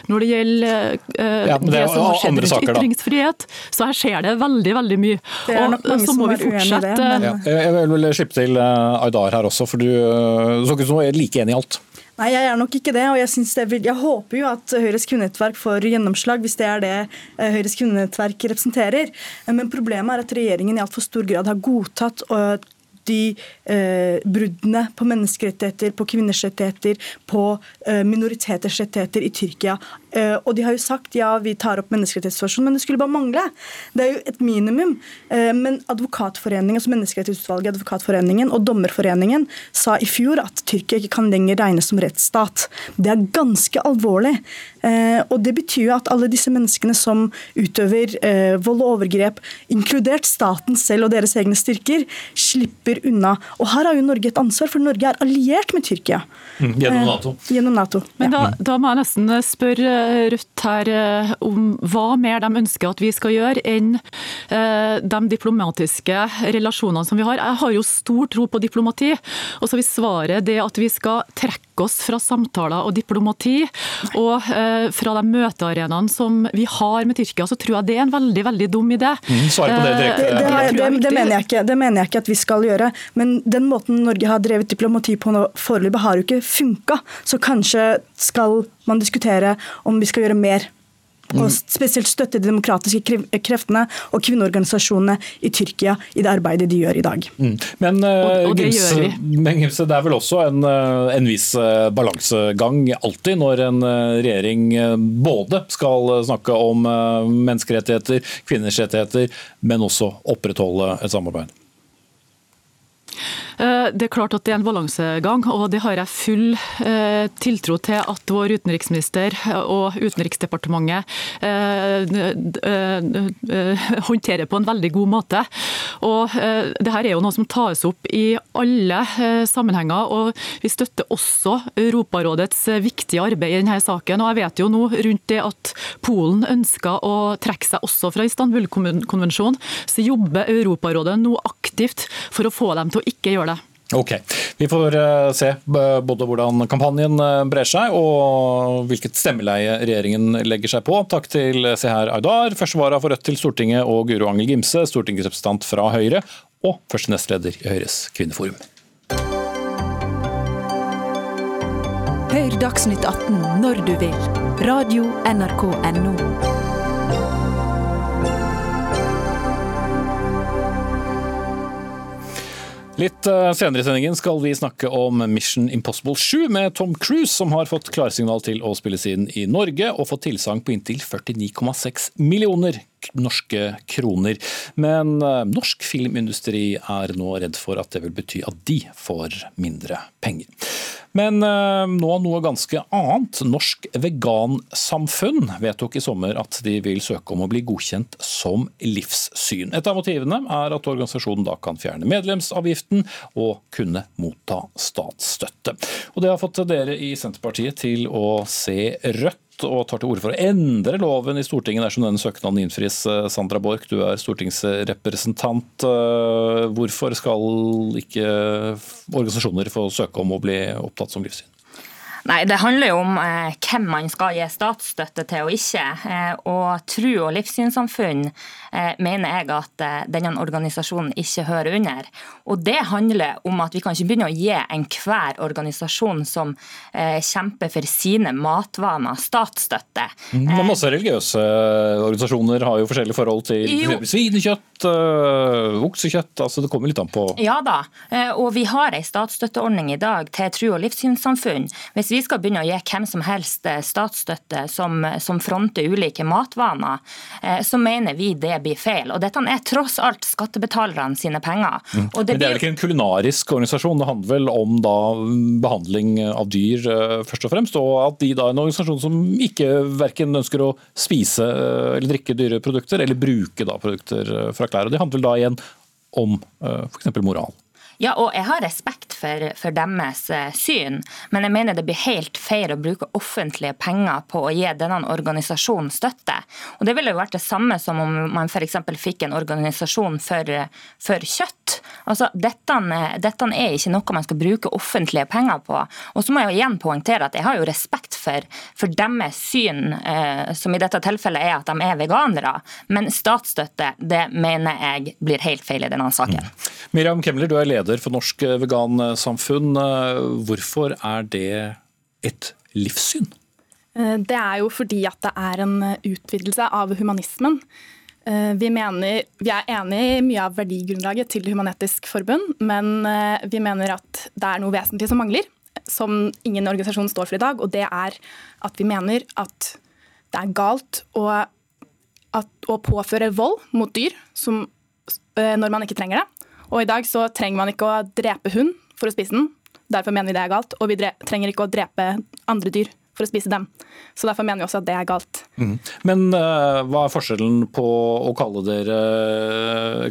Når det gjelder ja, det, det som har skjedd rundt ytringsfrihet. Så her skjer det veldig veldig mye. Og så må vi fortsette. Ja, jeg vil slippe til Aydar her også, for du så ikke ut som du er like enig i alt. Nei, jeg er nok ikke det. og jeg, det vil, jeg, håper jo at Høyres kvinnenettverk får gjennomslag, hvis det er det eh, Høyres kvinnenettverk representerer. Men problemet er at regjeringen i altfor stor grad har godtatt de eh, bruddene på menneskerettigheter, på kvinners rettigheter, på eh, minoriteters rettigheter i Tyrkia. Eh, og de har jo sagt ja, vi tar opp menneskerettighetssituasjonen, men det skulle bare mangle. Det er jo et minimum. Eh, men Advokatforeningen, altså Menneskerettighetsutvalget, Advokatforeningen og Dommerforeningen sa i fjor at Tyrkia ikke kan lenger regnes som rettsstat. Det er ganske alvorlig. Eh, og det betyr jo at alle disse menneskene som utøver eh, vold og overgrep, inkludert staten selv og deres egne styrker, slipper unna. Og Her har jo Norge et ansvar, for Norge er alliert med Tyrkia. Mm, gjennom Nato. Gjennom NATO. Men da, da, må jeg nesten spørre Rødt her eh, om hva mer de ønsker at vi skal gjøre enn eh, de diplomatiske relasjonene som vi har. Jeg har jo stor tro på diplomati. Og så vil svaret det at vi skal trekke oss fra samtaler og diplomati og eh, fra de møtearenaene som vi har med Tyrkia, så tror jeg det er en veldig veldig dum idé. Mm, på det direkte. Eh, det, det, det, det, mener jeg ikke, det mener jeg ikke at vi skal gjøre. Men den måten Norge har drevet diplomati på nå foreløpig, har jo ikke funka. Så kanskje skal man diskutere om vi skal gjøre mer Og spesielt støtte de demokratiske kreftene og kvinneorganisasjonene i Tyrkia i det arbeidet de gjør i dag. Mm. Men, og, og det, Gimse, men Gimse, det er vel også en, uh, en viss uh, balansegang alltid når en regjering både skal snakke om menneskerettigheter, kvinners rettigheter, men også opprettholde et samarbeid? Eh, det er klart at det er en balansegang, og det har jeg full eh, tiltro til at vår utenriksminister og Utenriksdepartementet eh, håndterer på en veldig god måte. Og det her er jo noe som tas opp i alle sammenhenger, og vi støtter også Europarådets viktige arbeid i denne saken. Og jeg vet jo nå rundt det at Polen ønsker å trekke seg også fra Istanbul-konvensjonen, så jobber Europarådet nå aktivt for å få dem til å ikke gjøre det. Ok, Vi får eh, se både hvordan kampanjen eh, brer seg og hvilket stemmeleie regjeringen legger seg på. Takk til Seher Aydar, førstevara for Rødt til Stortinget, og Guro Angel Gimse, stortingsrepresentant fra Høyre og første nestleder i Høyres kvinneforum. Hør Dagsnytt 18 når du vil. Radio NRK Radio.nrk.no. Litt eh, senere i sendingen skal vi snakke om Mission Impossible 7 med Tom Cruise, som har fått klarsignal til å spilles inn i Norge og fått tilsagn på inntil 49,6 millioner norske kroner. Men eh, norsk filmindustri er nå redd for at det vil bety at de får mindre penger. Men eh, nå noe ganske annet. Norsk Vegansamfunn vedtok i sommer at de vil søke om å bli godkjent som livssyn. Et av motivene er at organisasjonen da kan fjerne medlemsavgiften og kunne motta statsstøtte. Og Det har fått dere i Senterpartiet til å se rødt og tar til orde for å endre loven i Stortinget dersom denne søknaden innfris. Eh, Sandra Borch, du er stortingsrepresentant. Eh, hvorfor skal ikke organisasjoner få søke om å bli opptatt som livssyn? Nei, Det handler jo om eh, hvem man skal gi statsstøtte til og ikke. Eh, og tro- og livssynssamfunn eh, mener jeg at eh, denne organisasjonen ikke hører under. Og det handler om at vi kan ikke begynne å gi enhver organisasjon som eh, kjemper for sine matvaner, statsstøtte. Mm, men masse religiøse organisasjoner har jo forskjellige forhold til jo. svinekjøtt, oksekjøtt. altså Det kommer litt an på Ja da, eh, og vi har ei statsstøtteordning i dag til tro- og livssynssamfunn. Hvis vi skal begynne å gi hvem som helst eh, statsstøtte som, som fronter ulike matvaner, eh, så mener vi det blir feil. Og dette er tross alt skattebetalerne sine penger. Mm. Det Men det er vel ikke en kulinarisk organisasjon, det handler vel om da behandling av dyr eh, først og fremst, og at de da er en organisasjon som ikke verken ønsker å spise eller drikke dyre produkter, eller bruke da produkter fra klær. Og Det handler da igjen om f.eks. moral. Ja, og jeg har respekt for, for, deres eh, syn, men jeg mener det blir helt feil å bruke offentlige penger på å gi denne organisasjonen støtte. Og Det ville jo vært det samme som om man f.eks. fikk en organisasjon for, for kjøtt. Altså, dette, dette, er ikke noe man skal bruke offentlige penger på. Og så må jeg jo igjen poengtere at jeg har jo respekt for, for deres syn, eh, som i dette tilfellet er at de er veganere, men statsstøtte det mener jeg blir helt feil i denne saken. Mm. Miriam Kemler, du er leder leder for Norsk Vegansamfunn. Hvorfor er det et livssyn? Eh, det er jo fordi at det er en utvidelse av humanismen. Eh, vi, mener, vi er enig i mye av verdigrunnlaget til Human-Etisk Forbund, men eh, vi mener at det er noe vesentlig som mangler, som ingen organisasjon står for i dag. Og det er at vi mener at det er galt å, at, å påføre vold mot dyr som, når man ikke trenger det. Og i dag så trenger man ikke å drepe hund for å spise den. Derfor mener vi det er galt. Og vi trenger ikke å drepe andre dyr for å spise dem. Så Derfor mener vi også at det er galt. Mm. Men uh, hva er forskjellen på å kalle, dere,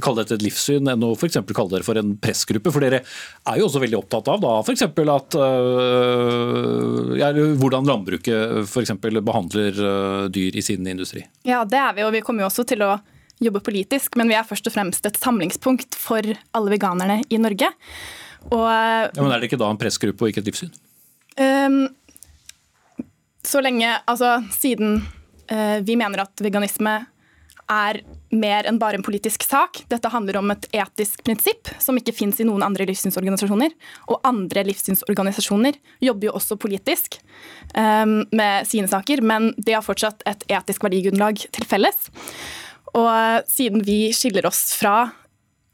kalle dette et livssyn enn å f.eks. kalle dere for en pressgruppe? For dere er jo også veldig opptatt av da f.eks. at uh, ja, hvordan landbruket f.eks. behandler dyr i sin industri. Ja, det er vi, og vi kommer jo også til å jobbe politisk, men vi er først og fremst et samlingspunkt for alle veganerne i Norge. Og, ja, men Er det ikke da en pressgruppe og ikke et livssyn? Um, så lenge Altså, siden uh, vi mener at veganisme er mer enn bare en politisk sak. Dette handler om et etisk prinsipp som ikke fins i noen andre livssynsorganisasjoner. Og andre livssynsorganisasjoner jobber jo også politisk um, med sine saker, men de har fortsatt et etisk verdigrunnlag til felles. Og siden vi skiller oss fra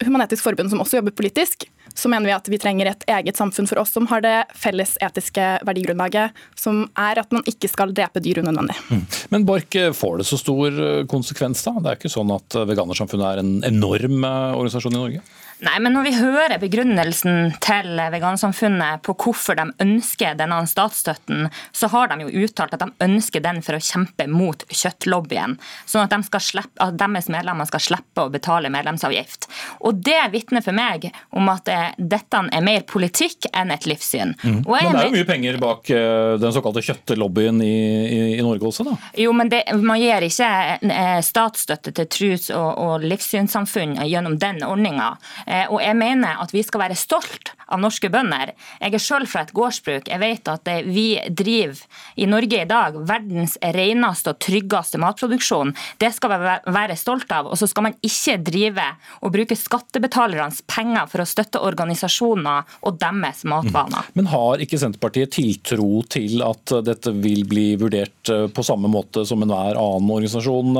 Human-Etisk Forbund, som også jobber politisk, så mener vi at vi trenger et eget samfunn for oss som har det felles etiske verdigrunnlaget, som er at man ikke skal drepe dyr unødvendig. Mm. Men Borch, får det så stor eh, konsekvens da? Det er ikke sånn at Veganersamfunnet er en enorm eh, organisasjon i Norge? Nei, men Når vi hører begrunnelsen til Vegansamfunnet på hvorfor de ønsker denne statsstøtten, så har de jo uttalt at de ønsker den for å kjempe mot kjøttlobbyen. Sånn at, de slippe, at deres medlemmer skal slippe å betale medlemsavgift. Og Det vitner for meg om at dette er mer politikk enn et livssyn. Mm. men det er jo mye penger bak eh, den såkalte kjøttlobbyen i, i, i Norge også, da? Jo, men det, man gir ikke eh, statsstøtte til trus- og, og livssynssamfunn gjennom den ordninga. Eh, og jeg mener at vi skal være stolt av norske bønder. Jeg er selv fra et gårdsbruk. Jeg vet at eh, vi driver i Norge i dag verdens reneste og tryggeste matproduksjon. Det skal vi være stolt av. Og så skal man ikke drive og bruke skattebetalernes penger for å støtte organisasjoner og deres matvaner. Mm. Men har ikke Senterpartiet tiltro til at dette vil bli vurdert eh, på samme måte som enhver annen organisasjon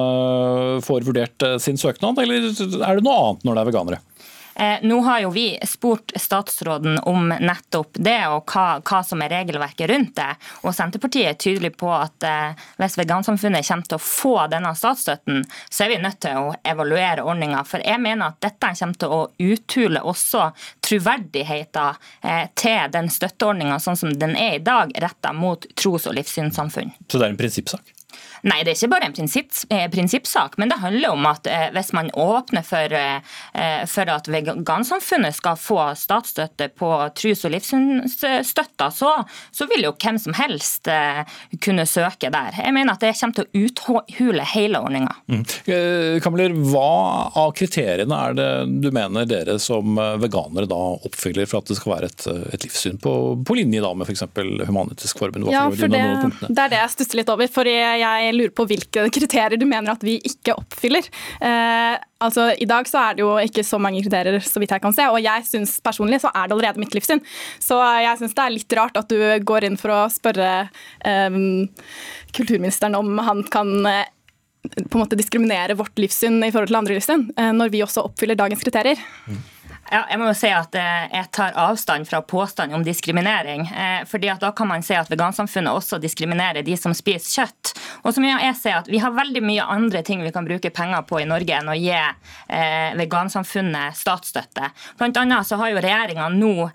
får vurdert sin søknad, eller er det noe annet når det er veganere? Eh, nå har jo vi spurt statsråden om nettopp det, og hva, hva, som er regelverket rundt det. Og Senterpartiet er tydelig på at eh, hvis vegansamfunnet kommer til å få denne statsstøtten, så er vi nødt til å evaluere ordninga. For jeg mener at dette kommer til å uthule også troverdigheten eh, til den støtteordninga sånn som den er i dag, retta mot tros- og livssynssamfunn. Så det er en prinsippsak? Nei, det er ikke bare en prinsipp, eh, prinsippsak, men det handler om at eh, hvis man åpner for, eh, for at vegansamfunnet skal få statsstøtte på trus- og livssynsstøtta, så, så, vil jo hvem som helst kunne søke der. Jeg mener at det kommer til å uthule hele ordninga. Mm. Kamler, hva av kriteriene er det du mener dere som veganere da oppfyller for at det skal være et, et livssyn på, på linje da med f.eks. Human-Etisk Forbund? Ja, for det, det, er det jeg stusser litt over. for jeg jeg lurer på hvilke kriterier du mener at vi ikke oppfyller. Eh, altså, I dag så er det jo ikke så mange kriterier, så vidt jeg kan se, og jeg syns personlig så er det allerede mitt livssyn. Så jeg syns det er litt rart at du går inn for å spørre eh, kulturministeren om han kan eh, på en måte diskriminere vårt livssyn i forhold til andre livssyn, eh, når vi også oppfyller dagens kriterier. Mm. Ja, jeg må jo si at eh, jeg tar avstand fra påstand om diskriminering. Eh, fordi at Da kan man si at vegansamfunnet også diskriminerer de som spiser kjøtt. Og som jeg ser at Vi har veldig mye andre ting vi kan bruke penger på i Norge enn å gi eh, vegansamfunnet statsstøtte. Blant annet så har jo regjeringa nå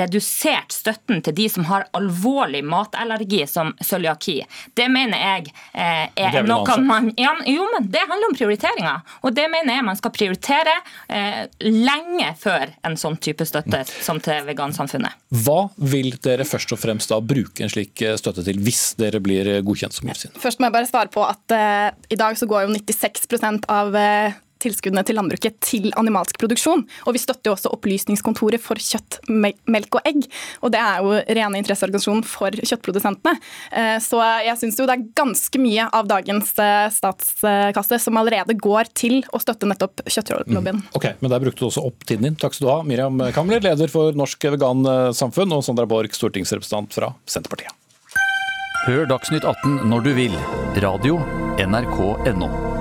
redusert støtten til de som har alvorlig matallergi, som cøliaki. Det mener jeg er, noe man ja, Jo, men det handler om prioriteringer. Og det mener jeg man skal prioritere lenge lenge før en sånn type støtte som til vegansamfunnet. Hva vil dere først og fremst da bruke en slik eh, støtte til, hvis dere blir godkjent som livssyn? Først må jeg bare svare på at uh, i dag så går jo 96% av uh, tilskuddene til landbruket til animalsk produksjon. Og vi støtter jo også Opplysningskontoret for kjøtt, melk og egg. Og det er jo rene interesseorganisasjonen for kjøttprodusentene. Eh, så jeg syns jo det er ganske mye av dagens eh, statskasse som allerede går til å støtte nettopp kjøttlobbyen. Mm. Ok, men der brukte du også opp tiden din. Takk skal du ha, Miriam Kamler, leder for Norsk Vegansamfunn, og Sondra Borch, stortingsrepresentant fra Senterpartiet. Hør Dagsnytt 18 når du vil. Radio NRK.no.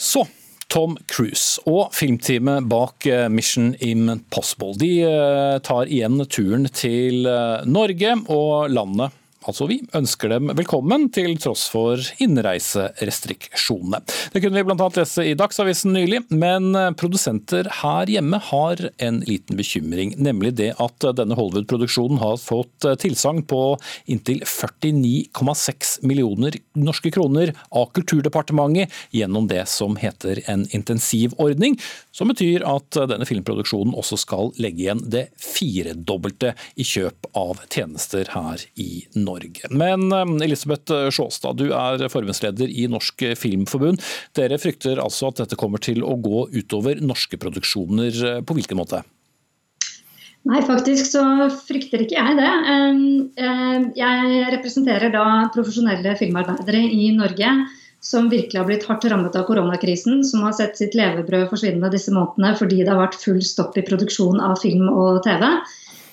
Så Tom Cruise og filmteamet bak eh, Mission Impossible. De eh, tar igjen turen til eh, Norge og landet altså vi, ønsker dem velkommen til tross for innreiserestriksjonene. Det kunne vi bl.a. lese i Dagsavisen nylig, men produsenter her hjemme har en liten bekymring. Nemlig det at denne Hollywood-produksjonen har fått tilsagn på inntil 49,6 millioner norske kroner av Kulturdepartementet gjennom det som heter en intensivordning, som betyr at denne filmproduksjonen også skal legge igjen det firedobbelte i kjøp av tjenester her i Norge. Norge. Men eh, Elisabeth Sjåstad, du er forbundsleder i Norsk Filmforbund. Dere frykter altså at dette kommer til å gå utover norske produksjoner. På hvilken måte? Nei, faktisk så frykter ikke jeg det. Jeg representerer da profesjonelle filmarbeidere i Norge som virkelig har blitt hardt rammet av koronakrisen, som har sett sitt levebrød forsvinne disse månedene fordi det har vært full stopp i produksjon av film og TV.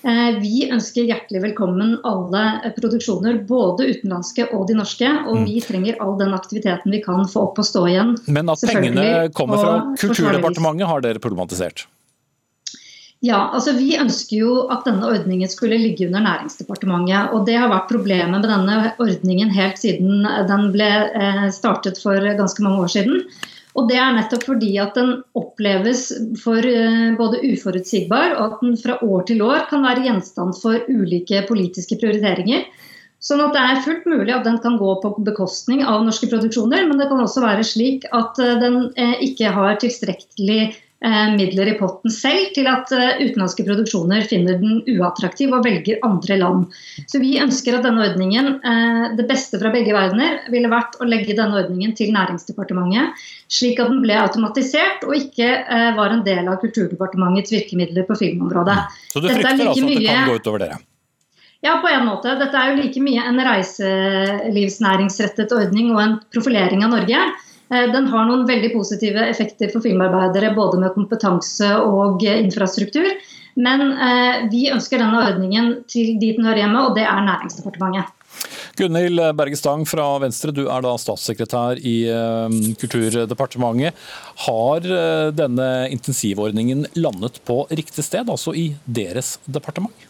Eh, vi ønsker hjertelig velkommen alle produksjoner, både utenlandske og de norske. Og vi trenger all den aktiviteten vi kan få opp og stå igjen. Men at pengene kommer fra Kulturdepartementet har dere problematisert? Ja, altså Vi ønsker jo at denne ordningen skulle ligge under Næringsdepartementet. og Det har vært problemet med denne ordningen helt siden den ble eh, startet for ganske mange år siden. Og Det er nettopp fordi at den oppleves for eh, både uforutsigbar, og at den fra år til år kan være gjenstand for ulike politiske prioriteringer. Sånn at Det er fullt mulig at den kan gå på bekostning av norske produksjoner, men det kan også være slik at eh, den ikke har tilstrekkelig Eh, midler i potten selv til at eh, utenlandske produksjoner finner den uattraktiv og velger andre land. Så Vi ønsker at denne ordningen, eh, det beste fra begge verdener, ville vært å legge denne ordningen til Næringsdepartementet, slik at den ble automatisert og ikke var en del av Kulturdepartementets virkemidler på filmområdet. Så du frykter like altså at det kan gå utover dere? Ja, på en måte. Dette er jo like mye en reiselivsnæringsrettet ordning og en profilering av Norge. Eh, den har noen veldig positive effekter for filmarbeidere, både med kompetanse og infrastruktur. Men eh, vi ønsker denne ordningen til dit den hører hjemme, og det er Næringsdepartementet. Gunhild Berge Stang fra Venstre, du er da statssekretær i eh, Kulturdepartementet. Har denne intensivordningen landet på riktig sted, altså i deres departement?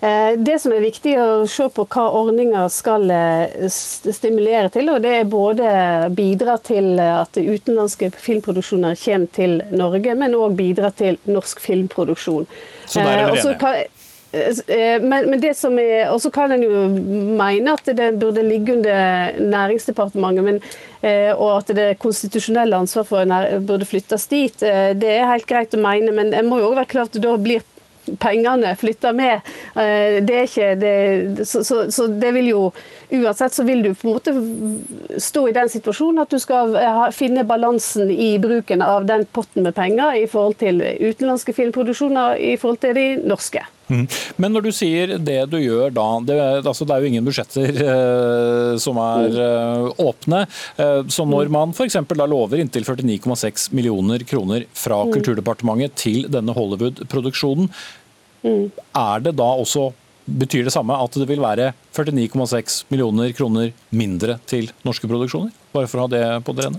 Eh, det som er viktig å se på hva ordninger skal eh, stimulere til, og det er både bidra til at utenlandske filmproduksjoner kommer til Norge, men òg bidra til norsk filmproduksjon. Så der er dere enige? Men, men det som er, og så kan en jo mene at det burde ligge under Næringsdepartementet, men, og at det konstitusjonelle ansvaret for burde flyttes dit. Det er helt greit å mene, men jeg må jo også være klart at da blir pengene flytta med. Eh, det er ikke det, så, så, så, det vil jo Uansett så vil du på en måte stå i den situasjonen at du skal finne balansen i bruken av den potten med penger i forhold til utenlandske filmproduksjoner i forhold til de norske. Mm. Men når du sier det du gjør da, det, altså det er jo ingen budsjetter eh, som er eh, åpne. Eh, så når mm. man f.eks. da lover inntil 49,6 millioner kroner fra mm. Kulturdepartementet til denne Hollywood-produksjonen, er det da også Betyr det samme at det vil være 49,6 millioner kroner mindre til norske produksjoner? Bare for å ha det på det rene.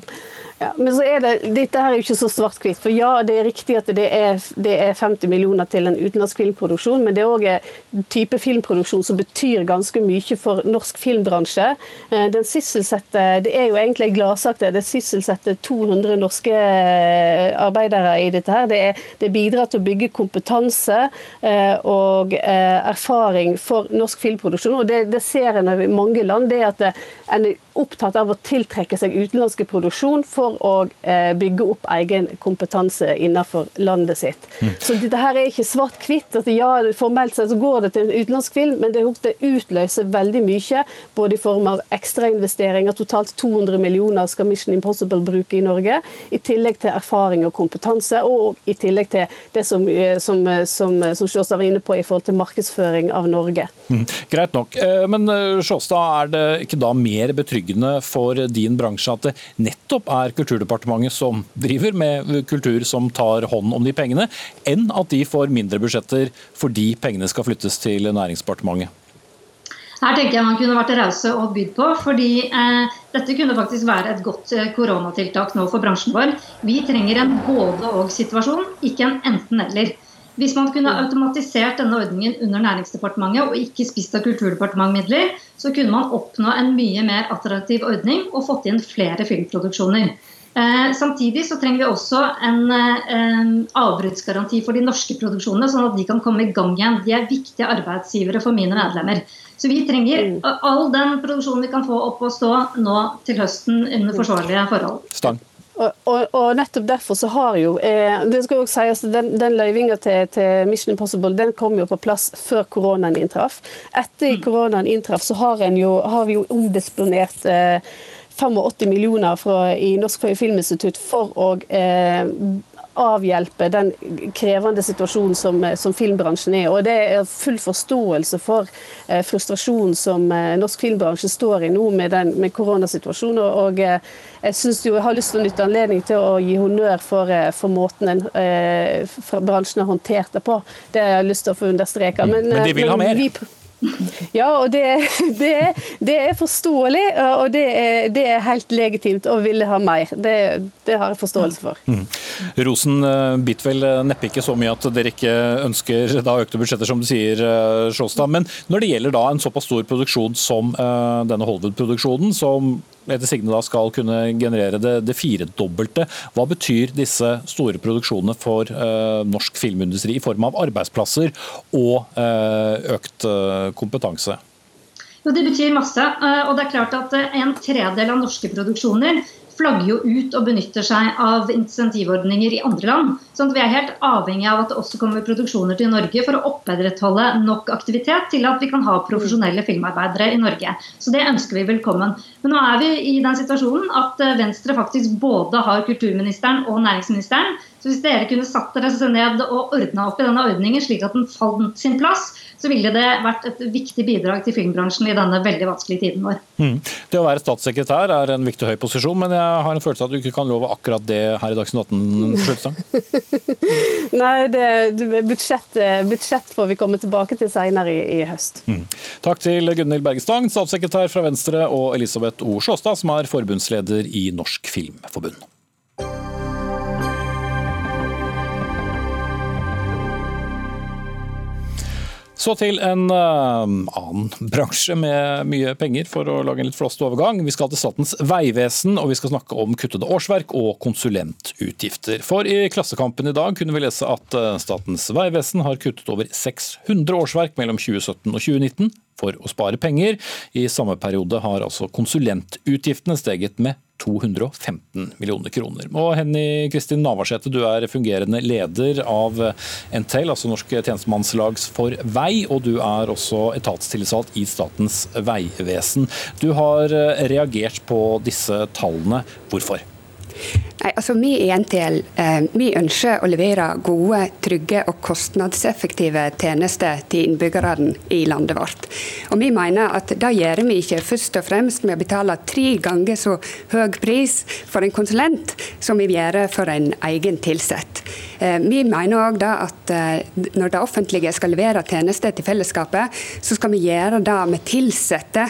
Ja, men så er det, Dette her er jo ikke så svart-hvitt. For ja, det er riktig at det er, det er, 50 millioner til en utenlandsk filmproduksjon, men det er òg en type filmproduksjon som betyr ganske mye for norsk filmbransje. Eh, den sysselsetter, Det er jo egentlig gladsak det. Det sysselsetter 200 norske eh, arbeidere i dette. her. Det, er, det bidrar til å bygge kompetanse eh, og erfaring for norsk filmproduksjon. og Det, det ser en i mange land. det at en opptatt av å tiltrekke seg utenlandske produksjon for å eh, bygge opp egen kompetanse innenfor landet sitt. Mm. Så dette her er ikke svart-hvitt. at ja, Formelt sett så går det til en utenlandsk film, men det, det utløser veldig mye. Både i form av ekstrainvesteringer, totalt 200 millioner skal Mission Impossible bruke i Norge. I tillegg til erfaring og kompetanse, og i tillegg til det som, eh, som, eh, som, som Sjåstad var inne på i forhold til markedsføring av Norge. Mm. Greit nok. Men Sjåstad, er det ikke da mer betryggende for din bransje at det nettopp er Kulturdepartementet som driver med kultur som tar hånd om de pengene, enn at de får mindre budsjetter fordi pengene skal flyttes til Næringsdepartementet? Her tenker jeg man kunne vært rause og bydd på. fordi eh, Dette kunne faktisk være et godt eh, koronatiltak nå for bransjen vår. Vi trenger en både-og-situasjon, ikke en enten-eller. Hvis man kunne automatisert denne ordningen under Næringsdepartementet og ikke spist av Kulturdepartementmidler, så kunne man oppnå en mye mer attraktiv ordning og fått inn flere filmproduksjoner. Eh, samtidig så trenger vi også en, eh, en avbruddsgaranti for de norske produksjonene, sånn at de kan komme i gang igjen. De er viktige arbeidsgivere for mine medlemmer. Så vi trenger mm. all den produksjonen vi kan få opp og stå nå til høsten under forsvarlige forhold. Stang. Og, og, og, nettopp derfor så har jo eh, det skal også sies Den, den løyvinga til, til, Mission Impossible den kom jo på plass før koronaen inntraff. Etter mm. koronaen inntraff så har, jo, har vi jo omdisponert eh, 85 millioner fra, i Norsk Filminstitutt for å eh, avhjelpe den krevende situasjonen som, som filmbransjen er. Og det er full forståelse for eh, frustrasjonen som eh, norsk filmbransje står i nå med, den, med koronasituasjonen. Og, og eh, jeg, synes jo, jeg har lyst til å nytte anledning til å gi honnør for, eh, for måten den, eh, bransjen har håndtert det på. Det har jeg lyst til å få understreke. Men, men de vil ha mer? Vi, ja, og det, det, det, er forståelig, og det er, det er, helt legitimt å ville ha mer. Det, har jeg forståelse for. Mm. Rosen eh, bit vel eh, neppe ikke så mye at dere ikke ønsker da økte budsjetter, som du sier, eh, Sjåstad. Men når det gjelder da en såpass stor produksjon som denne Hollywood-produksjonen, som etter sigende da skal kunne generere det, det firedobbelte. Hva betyr disse store produksjonene for eh, norsk filmindustri i form av arbeidsplasser og eh, økt uh, kompetanse? Jo, Det betyr masse. og det er klart at En tredel av norske produksjoner flagger jo ut og benytter seg av insentivordninger i andre land. sånn at Vi er helt avhengig av at det også kommer produksjoner til Norge for å opprettholde nok aktivitet til at vi kan ha profesjonelle filmarbeidere i Norge. Så det ønsker vi velkommen. Men nå er vi i den situasjonen at eh, Venstre faktisk både har kulturministeren og næringsministeren. Så hvis dere kunne satt dere ned og ordna opp i denne ordningen slik at den fant sin plass, så ville det vært et viktig bidrag til filmbransjen i denne veldig vanskelige tiden vår. Mm. Det å være statssekretær er en viktig høy posisjon, men jeg har en følelse av at du ikke kan love akkurat det her i Dagsnytt 18 sluttstang? Nei, det, budsjett, budsjett, får vi komme tilbake til senere i, i høst. Mm. Takk til Gunhild Bergestang, statssekretær fra Venstre, og Elisabeth O. Sjåstad, som er forbundsleder i Norsk Filmforbund. Så til en uh, annen bransje med mye penger, for å lage en litt flåst overgang. Vi skal til Statens vegvesen, og vi skal snakke om kuttede årsverk og konsulentutgifter. For i Klassekampen i dag kunne vi lese at uh, Statens vegvesen har kuttet over 600 årsverk mellom 2017 og 2019 for å spare penger. I samme periode har altså konsulentutgiftene steget med 215 millioner kroner. Og Henny Kristin Navarsete, du er fungerende leder av NTL, altså Norsk tjenestemannslags for vei, og du er også etatstillitsvalgt i Statens vegvesen. Du har reagert på disse tallene. Hvorfor? Nei, altså Vi i NTL eh, vi ønsker å levere gode, trygge og kostnadseffektive tjenester til innbyggerne i landet vårt. Og Vi mener at det gjør vi ikke først og fremst med å betale tre ganger så høy pris for en konsulent som vi gjør for en egen tilsatt. Eh, vi mener òg at når det offentlige skal levere tjenester til fellesskapet, så skal vi gjøre det med ansatte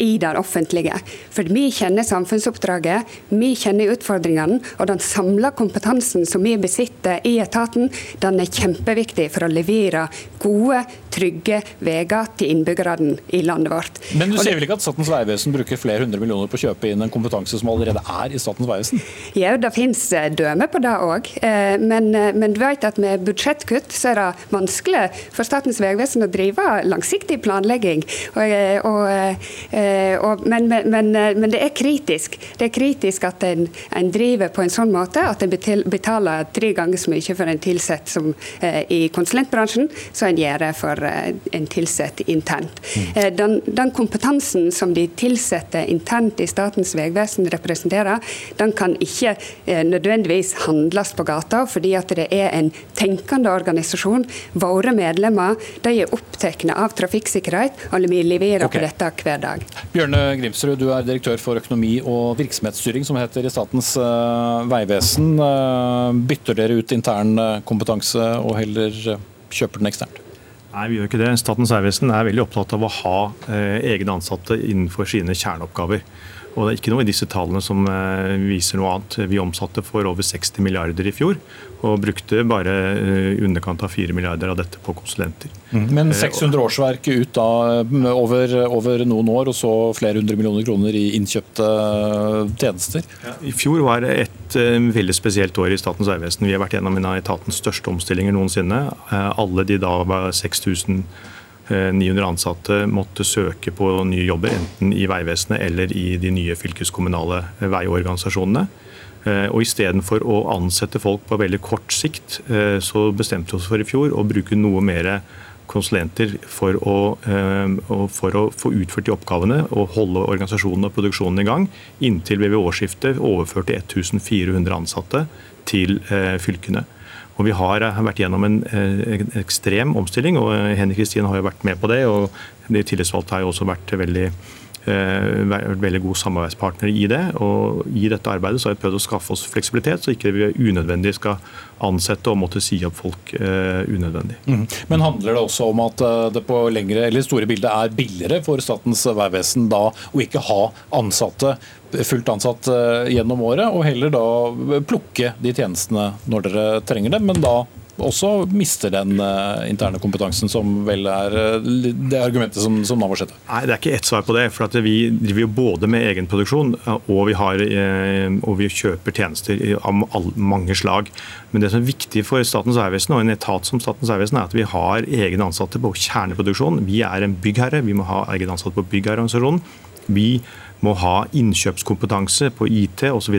i det offentlige. For vi kjenner samfunnsoppdraget, vi kjenner utfordringene, og den samla kompetansen som vi besitter i etaten, den er kjempeviktig for å levere gode, trygge veier til innbyggerne i landet vårt. Men du sier vel ikke at Statens vegvesen bruker flere hundre millioner på å kjøpe inn en kompetanse som allerede er i Statens vegvesen? Ja, det finnes eh, dømmer på det òg. Eh, men, eh, men du vet at med budsjettkutt så er det vanskelig for Statens vegvesen å drive langsiktig planlegging. Og, og, og, men, men, men, det er kritisk. Det er kritisk at en, en, driver på en sånn måte at en betaler tre ganger så mye for en tilsatt som i konsulentbransjen, så en gjør for Eh, en tilsett internt. Mm. Den, den, kompetansen som de tilsatte internt i Statens vegvesen representerer, den kan ikke eh, nødvendigvis handles på gata, fordi at det er en tenkende organisasjon. Våre medlemmer de er opptatt av trafikksikkerhet, og vi leverer okay. på dette hver dag. Bjørne Grimsrud, du er direktør for økonomi og virksomhetsstyring, som heter i Statens vegvesen. Bytter dere ut intern kompetanse og heller kjøper den eksternt? Nei, vi gjør ikke det. Statens vegvesen er veldig opptatt av å ha eh, egne ansatte innenfor sine kjerneoppgaver. Og det er ikke noe i disse tallene som eh, viser noe annet. Vi omsatte for over 60 milliarder i fjor, og brukte bare i eh, underkant av 4 milliarder av dette på konsulenter. Mm. Men 600 eh, årsverk ut da over, over, noen år, og så flere hundre millioner kroner i innkjøpte tjenester? Ja, I fjor var det et veldig spesielt år i Statens vegvesen. Vi har vært gjennom en av etatens største omstillinger noensinne. Alle de da var 6000 900 ansatte måtte søke på nye jobber, enten i Vegvesenet eller i de nye fylkeskommunale veiorganisasjonene. Eh, og Istedenfor å ansette folk på veldig kort sikt, eh, så bestemte vi oss for i fjor å bruke noe mer konsulenter for å, eh, for å, få utført de oppgavene og holde organisasjonen og produksjonen i gang, inntil vi ved årsskiftet overførte 1400 ansatte til fylkene. Og Vi har vært gjennom en, en ekstrem omstilling, og Henrik Kristin har jo vært med på det. og De tillitsvalgte har jo også vært veldig Eh, vært veldig gode samarbeidspartnere i det. og I dette arbeidet så har vi prøvd å skaffe oss fleksibilitet, så ikke vi unødvendig skal ansette og måtte si opp folk unødvendig. Mm. Men handler det også om at eh, det på lengre eller store bildet er billigere for Statens vegvesen å ikke ha ansatte fullt ansatt gjennom året, og heller da plukke de tjenestene når dere trenger dem, men da også mister den uh, interne kompetansen, som vel er uh, det argumentet som, som Navarsete? Nei, Det er ikke ett svar på det. for Vi driver jo både med egenproduksjon og vi, har, og vi kjøper tjenester av mange slag. Men det som er viktig for Statens vegvesen og en etat som Statens vegvesen, er at vi har egne ansatte på kjerneproduksjon. Vi er en byggherre, vi må ha egne ansatte på byggherreorganisasjonen. Vi må ha innkjøpskompetanse på IT osv.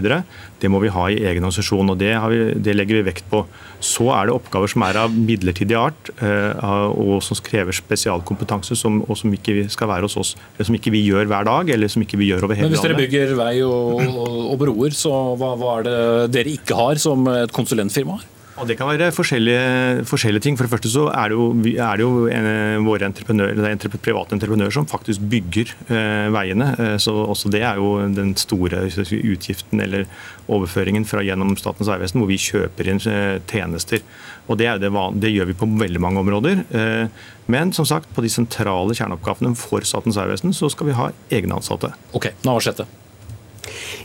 Det må vi ha i egen organisasjon, og det, vi, det, legger vi vekt på. Så er det oppgaver som er av midlertidig art, eh, og som krever spesialkompetanse, som, og som ikke skal være hos oss. Eller som ikke vi gjør hver dag, eller som ikke vi gjør over hele landet. Men Hvis dere bygger vei og, og, og broer, så hva, hva er det dere ikke har, som et konsulentfirma har? Og Det kan være forskjellige, forskjellige, ting. For det første så er det jo, er det jo en, våre entreprenører, det er private entreprenører som faktisk bygger eh, veiene. Eh, så også Det er jo den store utgiften eller overføringen fra gjennom Statens vegvesen, hvor vi kjøper inn eh, tjenester. Og det, det, det, gjør vi på veldig mange områder. Eh, men som sagt, på de sentrale kjerneoppgavene for Statens vegvesen så skal vi ha egne ansatte. Ok, Navarsete.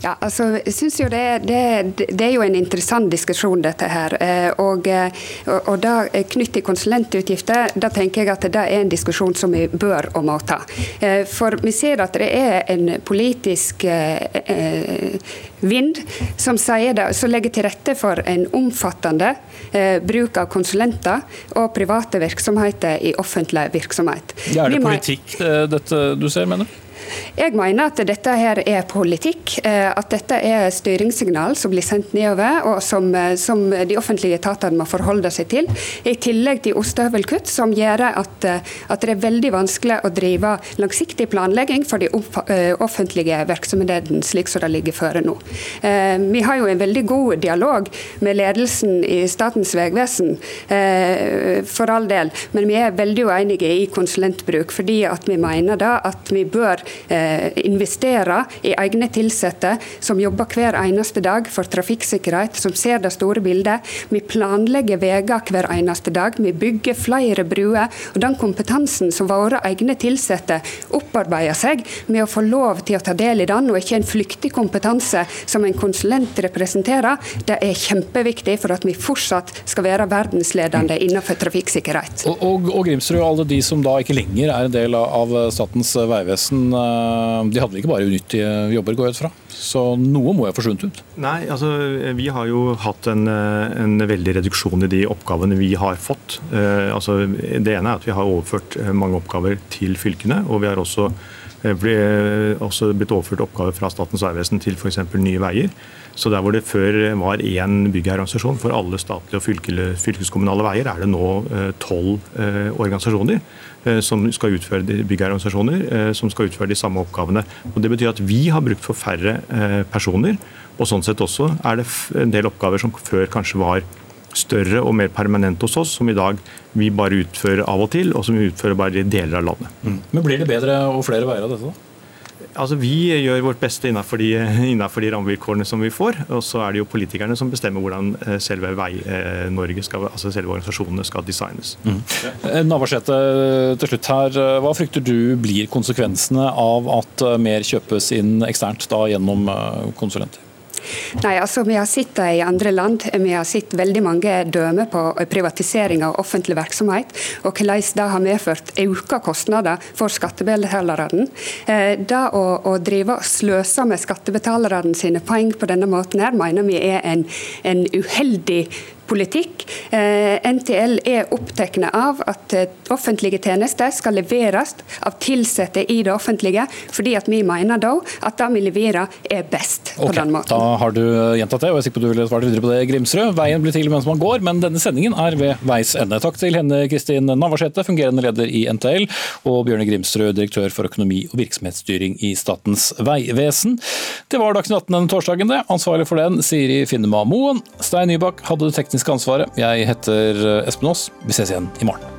Ja, altså, jeg synes jo det, det, det, er jo en interessant diskusjon, dette her. Eh, og, eh, og, og da knyttet til konsulentutgifter, da tenker jeg at det er en diskusjon som vi bør og må ta. Eh, for vi ser at det er en politisk vind som, det, som legger til rette for en omfattende bruk av konsulenter og private virksomheter i offentlig virksomhet. Ja, er det politikk dette du ser, mener du? Jeg mener at dette her er politikk. Eh, at dette er styringssignal som blir sendt nedover, og som, eh, som de offentlige etatene må forholde seg til. I tillegg til ostehøvelkutt, som gjør at, eh, at, det er veldig vanskelig å drive langsiktig planlegging for de offentlige virksomhetene, slik som det ligger føre nå. Vi har jo en veldig god dialog med ledelsen i Statens vegvesen, for all del, men vi er veldig uenige i konsulentbruk, fordi at vi mener da at vi bør Eh, investere i egne ansatte som jobber hver eneste dag for trafikksikkerhet, som ser det store bildet. Vi planlegger veier hver eneste dag. Vi bygger flere bruer. og Den kompetansen som våre egne ansatte opparbeider seg med å få lov til å ta del i den, og ikke en flyktig kompetanse som en konsulent representerer, det er kjempeviktig for at vi fortsatt skal være verdensledende innenfor trafikksikkerhet. Og, og, og Grimsrud, alle de som da ikke lenger er en del av Statens vegvesen, de hadde ikke bare unyttige jobber, går jeg ut fra? Så noe må jo ha forsvunnet ut? Nei, altså vi har jo hatt en, eh, en, veldig reduksjon i de oppgavene vi har fått. Eh, altså, det ene er at vi har overført mange oppgaver til fylkene. og vi har også også blitt overført oppgaver fra Statens vegvesen til f.eks. Nye Veier. Så der hvor det før var én byggherreorganisasjon for alle statlige og fylkeskommunale veier, er det nå tolv organisasjoner. Eh, som skal utføre byggherreorganisasjoner eh, som skal utføre de samme oppgavene. Og Det betyr at vi har brukt for færre eh, personer. Og sånn sett også er det en del oppgaver som før kanskje var større og mer permanente hos oss, som i dag vi bare utfører av og til, og som vi utfører bare i deler av landet. Mm. Men Blir det bedre og flere veier av dette? da? Altså, Vi gjør vårt beste innenfor de, innenfor de rammevilkårene som vi får. Og så er det jo politikerne som bestemmer hvordan eh, selve Vei-Norge, skal, altså selve organisasjonene, skal designes. Mm. Eh, Navarsete, til slutt her. Eh, hva frykter du blir konsekvensene av at mer kjøpes inn eksternt da gjennom konsulenter? Nei, altså Vi har sett det i andre land. Vi har sett veldig mange dømmer på privatisering av offentlig virksomhet, og hvordan det har medført økte kostnader for skattebetalerne. Eh, det å, å drive og sløse med skattebetalerne sine penger på denne måten her, mener vi er en, en uheldig politikk. NTL er opptatt av at offentlige tjenester skal leveres av ansatte i det offentlige, fordi at vi mener da at det vi leverer er best på okay, den måten. Da har du gjentatt det, og jeg er sikker på at du ville svart videre på det, Grimsrud. Veien blir til mens man går, men denne sendingen er ved veis ende. Takk til henne Kristin Navarsete, fungerende leder i NTL, og Bjørne Grimsrud, direktør for økonomi og virksomhetsstyring i Statens vegvesen. Det var Dagsnytt 18 denne torsdagen, det. Ansvarlig for den, Siri Finnema Moen. Stein Nybakk hadde det tekniske ansvaret. Jeg heter Espen Aas. Vi ses igjen i morgen.